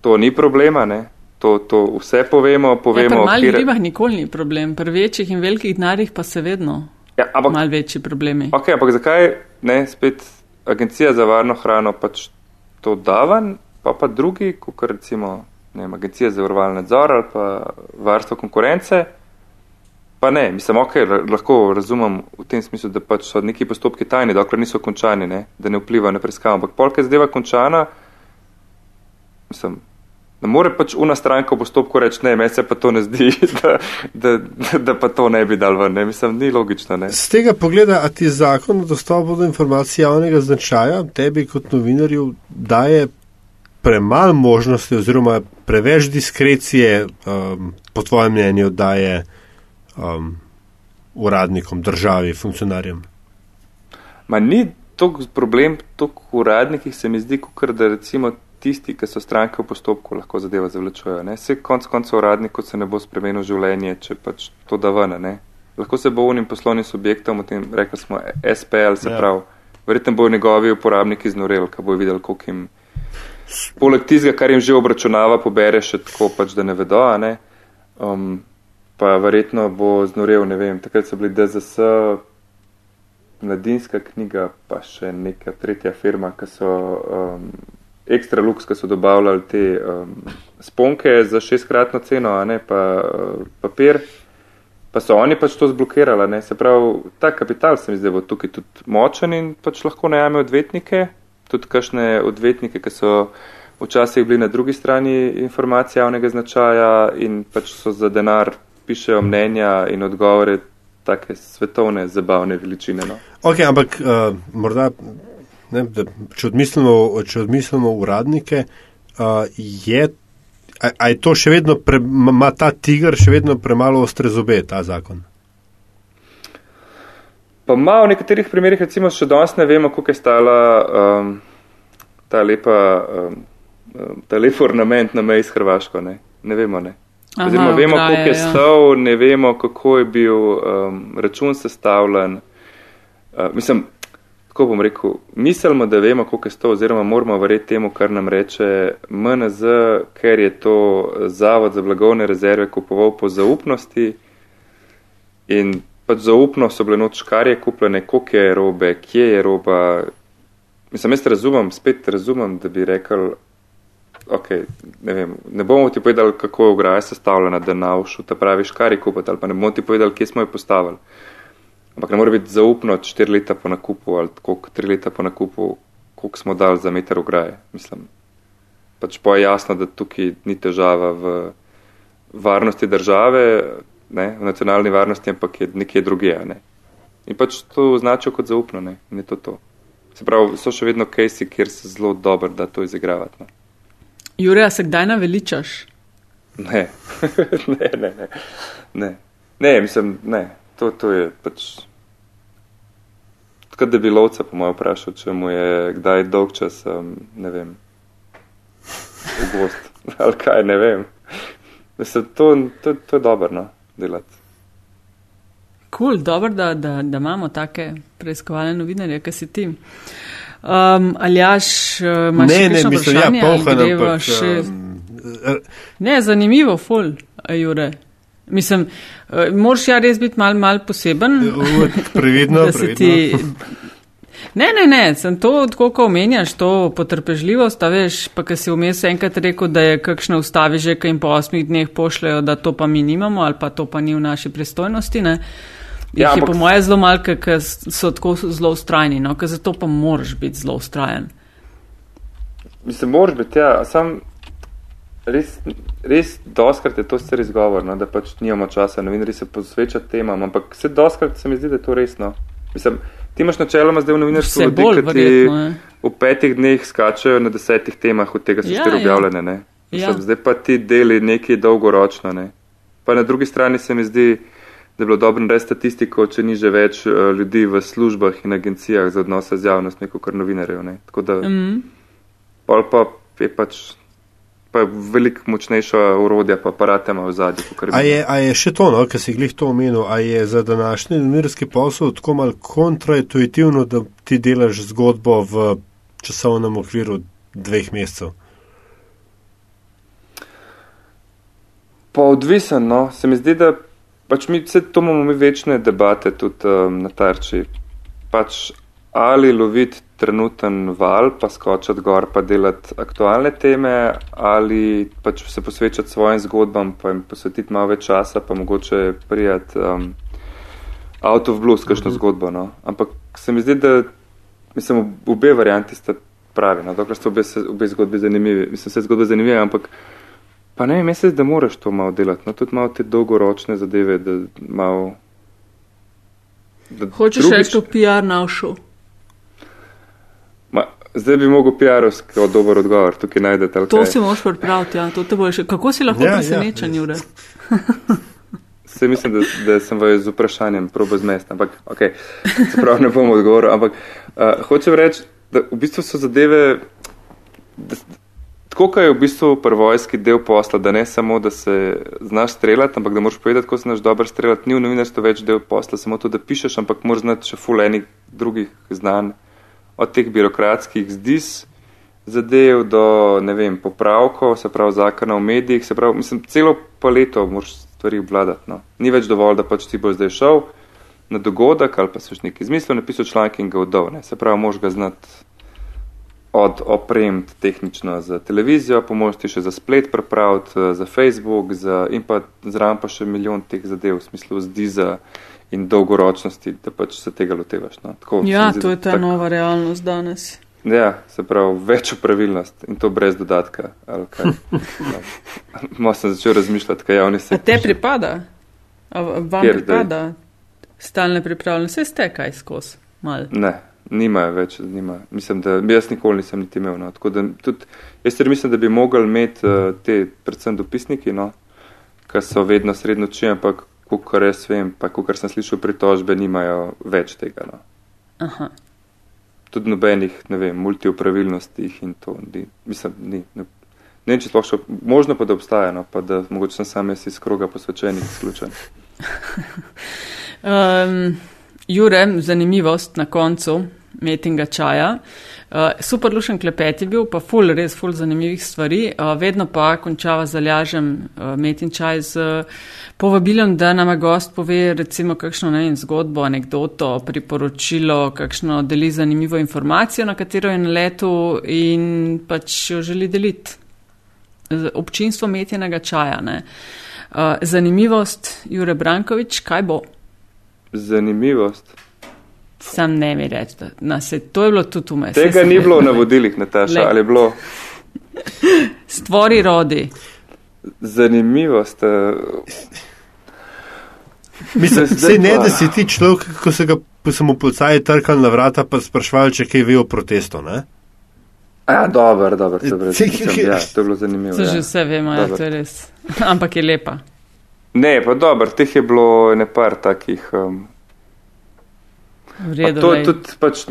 to ni problema, ne. To, to vse povemo, Ja, povemo. pri malih kjer- ribah nikoli ni problem, pri večjih in velikih denarjih pa se vedno Ja, ampak mal večji problemi. Ok, ampak zakaj ne spet agencija za varno hrano pač to davan, pa pa drugi, kot recimo ne vem, agencija za varovalni nadzor ali pa varstvo konkurence, pa ne, mislim, ok, lahko razumem v tem smislu, da pač so neki postopki tajni, dokler niso končani, ne, da ne vpliva na preiskavo, ampak polka zadeva končana, mislim, ne more pač una stranka v postopku reči, ne, meni se pa to ne zdi, da, da, da, pa to ne bi dal ven, ne, mislim, ni logično, ne. Z tega pogleda, a ti zakon o dostopu do informacij javnega značaja tebi kot novinarju daje premalo možnosti oziroma preveč diskrecije, um, po tvojem mnenju, daje um, uradnikom, državi, funkcionarjem. Ma ni toliko problem, toliko uradnikih se mi zdi, kot da recimo tisti, ki so stranke v postopku, lahko zadeva zavlačujejo. ne. Saj konc koncev uradniku se ne bo spremenil življenje, če pač to da ven. Ne? Lahko se bo unim poslovnim subjektom, o tem rekli smo SPL, se Ja. pravi, verjetno bojo njegovi uporabniki znoreli, ko bojo videli, koliko jim poleg tistega, kar jim že obračunava, pobere še tako, pač, da ne vedo. Ne? Um, pa verjetno bo znorel, ne vem, takrat so bili DZS, mladinska knjiga, pa še neka tretja firma, ki so um, ekstra luks, ki so dobavljali te um, sponke za šestkratno ceno, a ne pa uh, papir. Pa so oni pač to zblokirali, ne? se pravi, ta kapital se mi zdaj bo tukaj tudi močen in pač lahko najame odvetnike, tudi kašne odvetnike, ki so včasih bili na drugi strani informacije javnega značaja in pač so za denar pišejo mnenja in odgovore take svetovne zabavne veličine. No. Ok, ampak uh, morda, ne, da, če, odmislimo, če odmislimo uradnike, uh, je, a, a je to še vedno, pre, ima ta tiger še vedno premalo ostre zobe, ta zakon? Pa ima v nekaterih primerjih, recimo, še danes ne vemo, koliko je stala um, ta lepa, um, ta lep ornament na meji s Hrvaško. Ne, ne vemo, ne. Oziroma, vemo, koliko je ja. stal, ne vemo, kako je bil um, račun sestavljen. Uh, mislim, tako bom rekel, mislimo, da vemo, koliko je stal, oziroma moramo verjeti temu, kar nam reče MNZ, ker je to Zavod za blagovne rezerve kupoval po zaupnosti in pač zaupno so bile noč škarje kupljene, koliko je robe, kje je roba. Mislim, jaz razumem, spet razumem, da bi rekel, okay, ne, vem, ne bomo ti povedali, kako je ograja sestavljena, da na ušu ta pravi škari kupiti, ali pa ne bomo ti povedali, kje smo jo postavili. Ampak ne more biti zaupno 4 leta po nakupu ali koliko 3 leta po nakupu, koliko smo dali za meter ograje. Mislim, pač pa je jasno, da tukaj ni težava v varnosti države, ne, v nacionalni varnosti, ampak je nekje druge. Ne. In pač to označijo kot zaupno, ne, in je to to. Se pravi, so še vedno kajsi, kjer se zelo dobro da to izigravati. Ne. Jure, se kdaj naveličaš? Ne. ne, ne, ne, ne. Ne, mislim, ne. To, to je pač. Tako da bi lovca po mojem vprašal, če mu je kdaj dolg čas, um, ne vem, v gost ali kaj, ne vem. Mislim, to, to, to je dobro, no, delati. Kul, cool, dobro, da, da, da imamo take preiskovalne novinarje, kaj si ti. Um, ali jaš, uh, imaš ne, ne, mislim, ja, polhan, ampak, še... um, ne, zanimivo, ful, Jure. Mislim, uh, moraš ja res biti mal, mal poseben. Previdno, previdno. Ti... Ne, ne, ne, sem to, tako ko omenjaš, to potrpežljivost, a veš, pa ker si vmes enkrat rekel, da je kakšne ustavi že, ki jim po osmih dneh pošljajo, da to pa mi nimamo ali pa to pa ni v naši pristojnosti, ne. Ja, je po mojem zelo malo, ker so tako zelo ustrajni, no? ker zato pa moraš biti zelo ustrajen. Mislim, moraš biti, ja, sam res, res doskrat je to sicer izgovor, no? da pač nimamo časa, novinari se posvečati temam, ampak vse doskrat se mi zdi, da je to resno. Mislim, ti imaš načeloma zdaj v novinarstvu ljudi, ki ti v petih dneh skačajo na desetih temah, od tega so ja, štiri ja. objavljene, ne? Mislim, ja. Zdaj pa ti deli nekaj dolgoročno, ne? Pa na drugi strani se mi zdi, da je bilo dobro narediti statistiko, če ni že več uh, ljudi v službah in agencijah za odnose z javnostmi, kot novinarjev. Ne. Tako da mm. pa je pač pa je veliko močnejša urodja, pa aparate ima v zadnji. A, a je še to, no, kar si glih to omenil, a je za današnji novinarski posel tako mal kontraintuitivno, da ti delaš zgodbo v časovnem okviru dveh mesecev? Pa odvisen, no. Se mi zdi, da Pač mi vse to imamo mi večne debate tudi um, na tarči. Pač ali loviti trenuten val, pa skočiti gor, pa delati aktualne teme, ali pač se posvečati svojim zgodbam, pa jim posvetiti malo več časa, pa mogoče prijeti um, out of blues, kakšno mm -hmm. zgodbo. No? Ampak se mi zdi, da mislim, obe varianti sta pravi, no? dokler so obe, obe zgodbe zanimive. Mislim, vse zgodbe zanimive, ampak. Pa ne, mislim, da moraš to malo delati, no tudi malo te dolgoročne zadeve, da malo. Da Hočeš drugič... reči, to PR našel? Zdaj bi mogel PR-ovski dober odgovor tukaj najdete. To si moš pripraviti, ja, to te boš. Kako si lahko ja, presenečen, ja, Jure? Se mislim, da, da sem vas z vprašanjem probo zmest, ampak ok, se pravi ne bom odgovoril, ampak uh, hočem reči, da v bistvu so zadeve, da, tako, kot je v bistvu prvojski del posla, da ne samo, da se znaš streljati, ampak da moraš povedati, kako se znaš dobro streljati, ni v novinarstvu več del posla, samo to, da pišeš, ampak moraš znati še ful enih drugih znanj, od teh birokratskih zdis, zadev do, ne vem, popravkov, se pravi zakona o medijih, se pravi, mislim, celo paleto moraš stvari obvladati. No. Ni več dovolj, da pač ti bo zdaj šel na dogodek ali pa si nekaj izmislil, napisal članek in ga oddal. Se pravi, moš ga znati od opremiti tehnično za televizijo, pomožiti še za splet prepraviti, eh, za Facebook za, in pa zraven pa še milijon teh zadev v smislu zdiza in dolgoročnosti, da pač se tega lotevaš. No. Tako, ja, zdi, to je ta tak, nova realnost danes. Ja, se pravi, večjo pravilnost in to brez dodatka. Malo sem začel razmišljati, kaj javni se. Te pripada? A vam Kjer, pripada? Stalne pripravljenosti, vse ste kaj skozi? Ne, nimajo več, nima. mislim, da jaz nikoli nisem niti imel. No. Da, tudi, jaz mislim, da bi mogli imeti uh, te, predvsem dopisniki, no, ki so vedno sredno či, ampak kar jaz vem, pa kar sem slišal pritožbe, nimajo več tega. No. Aha. Tudi nobenih, ne vem, multiopravilnostih in to. Ni, mislim, ni, ne, ne vem, če sploh še možno pa da obstaja, no, pa da mogoče sem sam jaz iz kroga posvečenih izključen. um, Jure, zanimivost na koncu metinga čaja. Uh, super lušen klepet je bil, pa ful, res ful zanimivih stvari. Uh, vedno pa končava zalažem uh, metin čaj z uh, povabilom, da nam gost pove recimo kakšno ne vem, zgodbo, anegdoto, priporočilo, kakšno deli zanimivo informacijo, na katero je na letu in pač jo želi deliti. Občinstvo metjenega čaja. Uh, zanimivost, Jure Brankovič, kaj bo? Zanimivost. Sam ne mi reči, da no, se, to je bilo tudi vmes. Tega ni bilo na vodilih, Nataša, ali je bilo? Stvori rodi. Zanimivo ste. Mislim, se ne, da si ti človek, ko se ga ko sem v policaji trkal na vrata, pa sprašval, če kaj ve o protestu, ne? Ja, dobro, dobro, to, ja, to je bilo zanimivo. To ja. že vse vemo, ja, to je res. Ampak je lepa. Ne, pa dobro, teh je bilo nepar takih. Um, Redu, to je tudi, pač,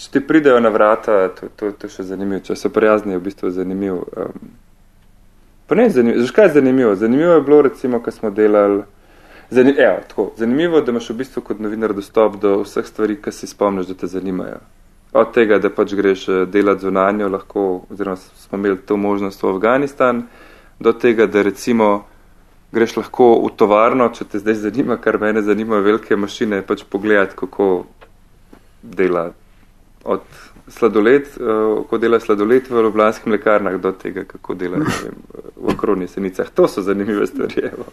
če ti pridejo na vrata, to, to, to je še zanimivo. Če so prijazni, je v bistvu zanimivo. Um, pa ne, zanimivo. Zakaj je zanimivo? Zanimivo je bilo, recimo, ko smo delali. Zanim, evo, tako, zanimivo je, da imaš v bistvu kot novinar dostop do vseh stvari, ki si spomniš, da te zanimajo. Od tega, da pač greš eh, delati zunanjo, lahko, oziroma smo imeli to možnost v Afganistan, do tega, da recimo greš lahko v tovarno, če te zdaj zanima, kar mene zanimajo velike mašine, pač pogledati, kako dela od sladoled, uh, ko dela sladoled v Ljubljanskih mlekarnah do tega, kako dela vem, v okroni senicah. To so zanimive stvari. Evo.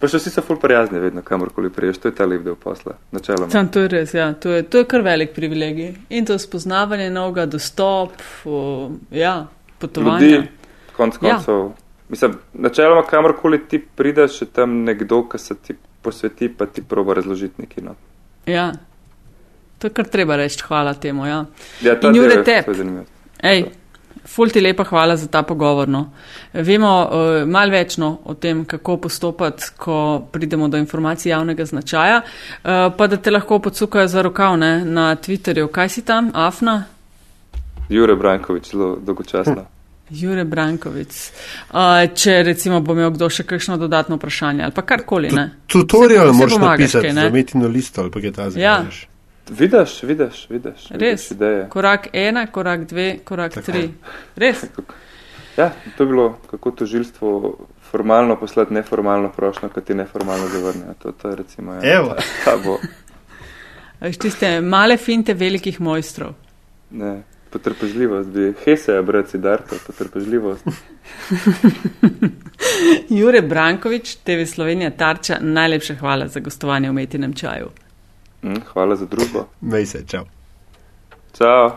Pa še vsi so ful prijazni vedno, kamorkoli priješ. To je ta lep del posla. Načeloma. Sam to je res, ja. To je, to je kar velik privilegij. In to spoznavanje novega, dostop, o, ja, potovanje. Ljudi, konc ja. koncev. Ja. Mislim, načeloma, kamorkoli ti prideš, je tam nekdo, ki se ti posveti, pa ti proba razložiti nekaj. No. Ja, To je kar treba reči, hvala temu. Ja, ja in Jure Tep. Ej, ful ti lepa hvala za ta pogovor. No. Vemo uh, mal večno o tem, kako postopati, ko pridemo do informacij javnega značaja, uh, pa da te lahko podsukajo za rokav ne, na Twitterju. Kaj si tam, Afna? Jure Brankovič, zelo dolgočasno. Jure Brankovic. Uh, če recimo bo imel kdo še kakšno dodatno vprašanje ali pa karkoli. Tutorial moraš napisati, za metino listo ali pa kaj ta zgodiš. Ja. Vidiš, vidiš, vidiš. Res. Vidiš korak ena, korak dve, korak Tako. tri. Res. Ja, to je bilo, kako to žilstvo formalno poslati neformalno prošnjo, kot ti neformalno zavrne. To, to je recimo. Ja, Evo. Ta bo. Veš, tiste male finte velikih mojstrov. Ne, potrpežljivost bi. Hese je brati darto, potrpežljivost. Jure Brankovič, TV Slovenija Tarča, najlepša hvala za gostovanje v Metinem čaju. Hvala za družbo. Mej se, čau. Čau.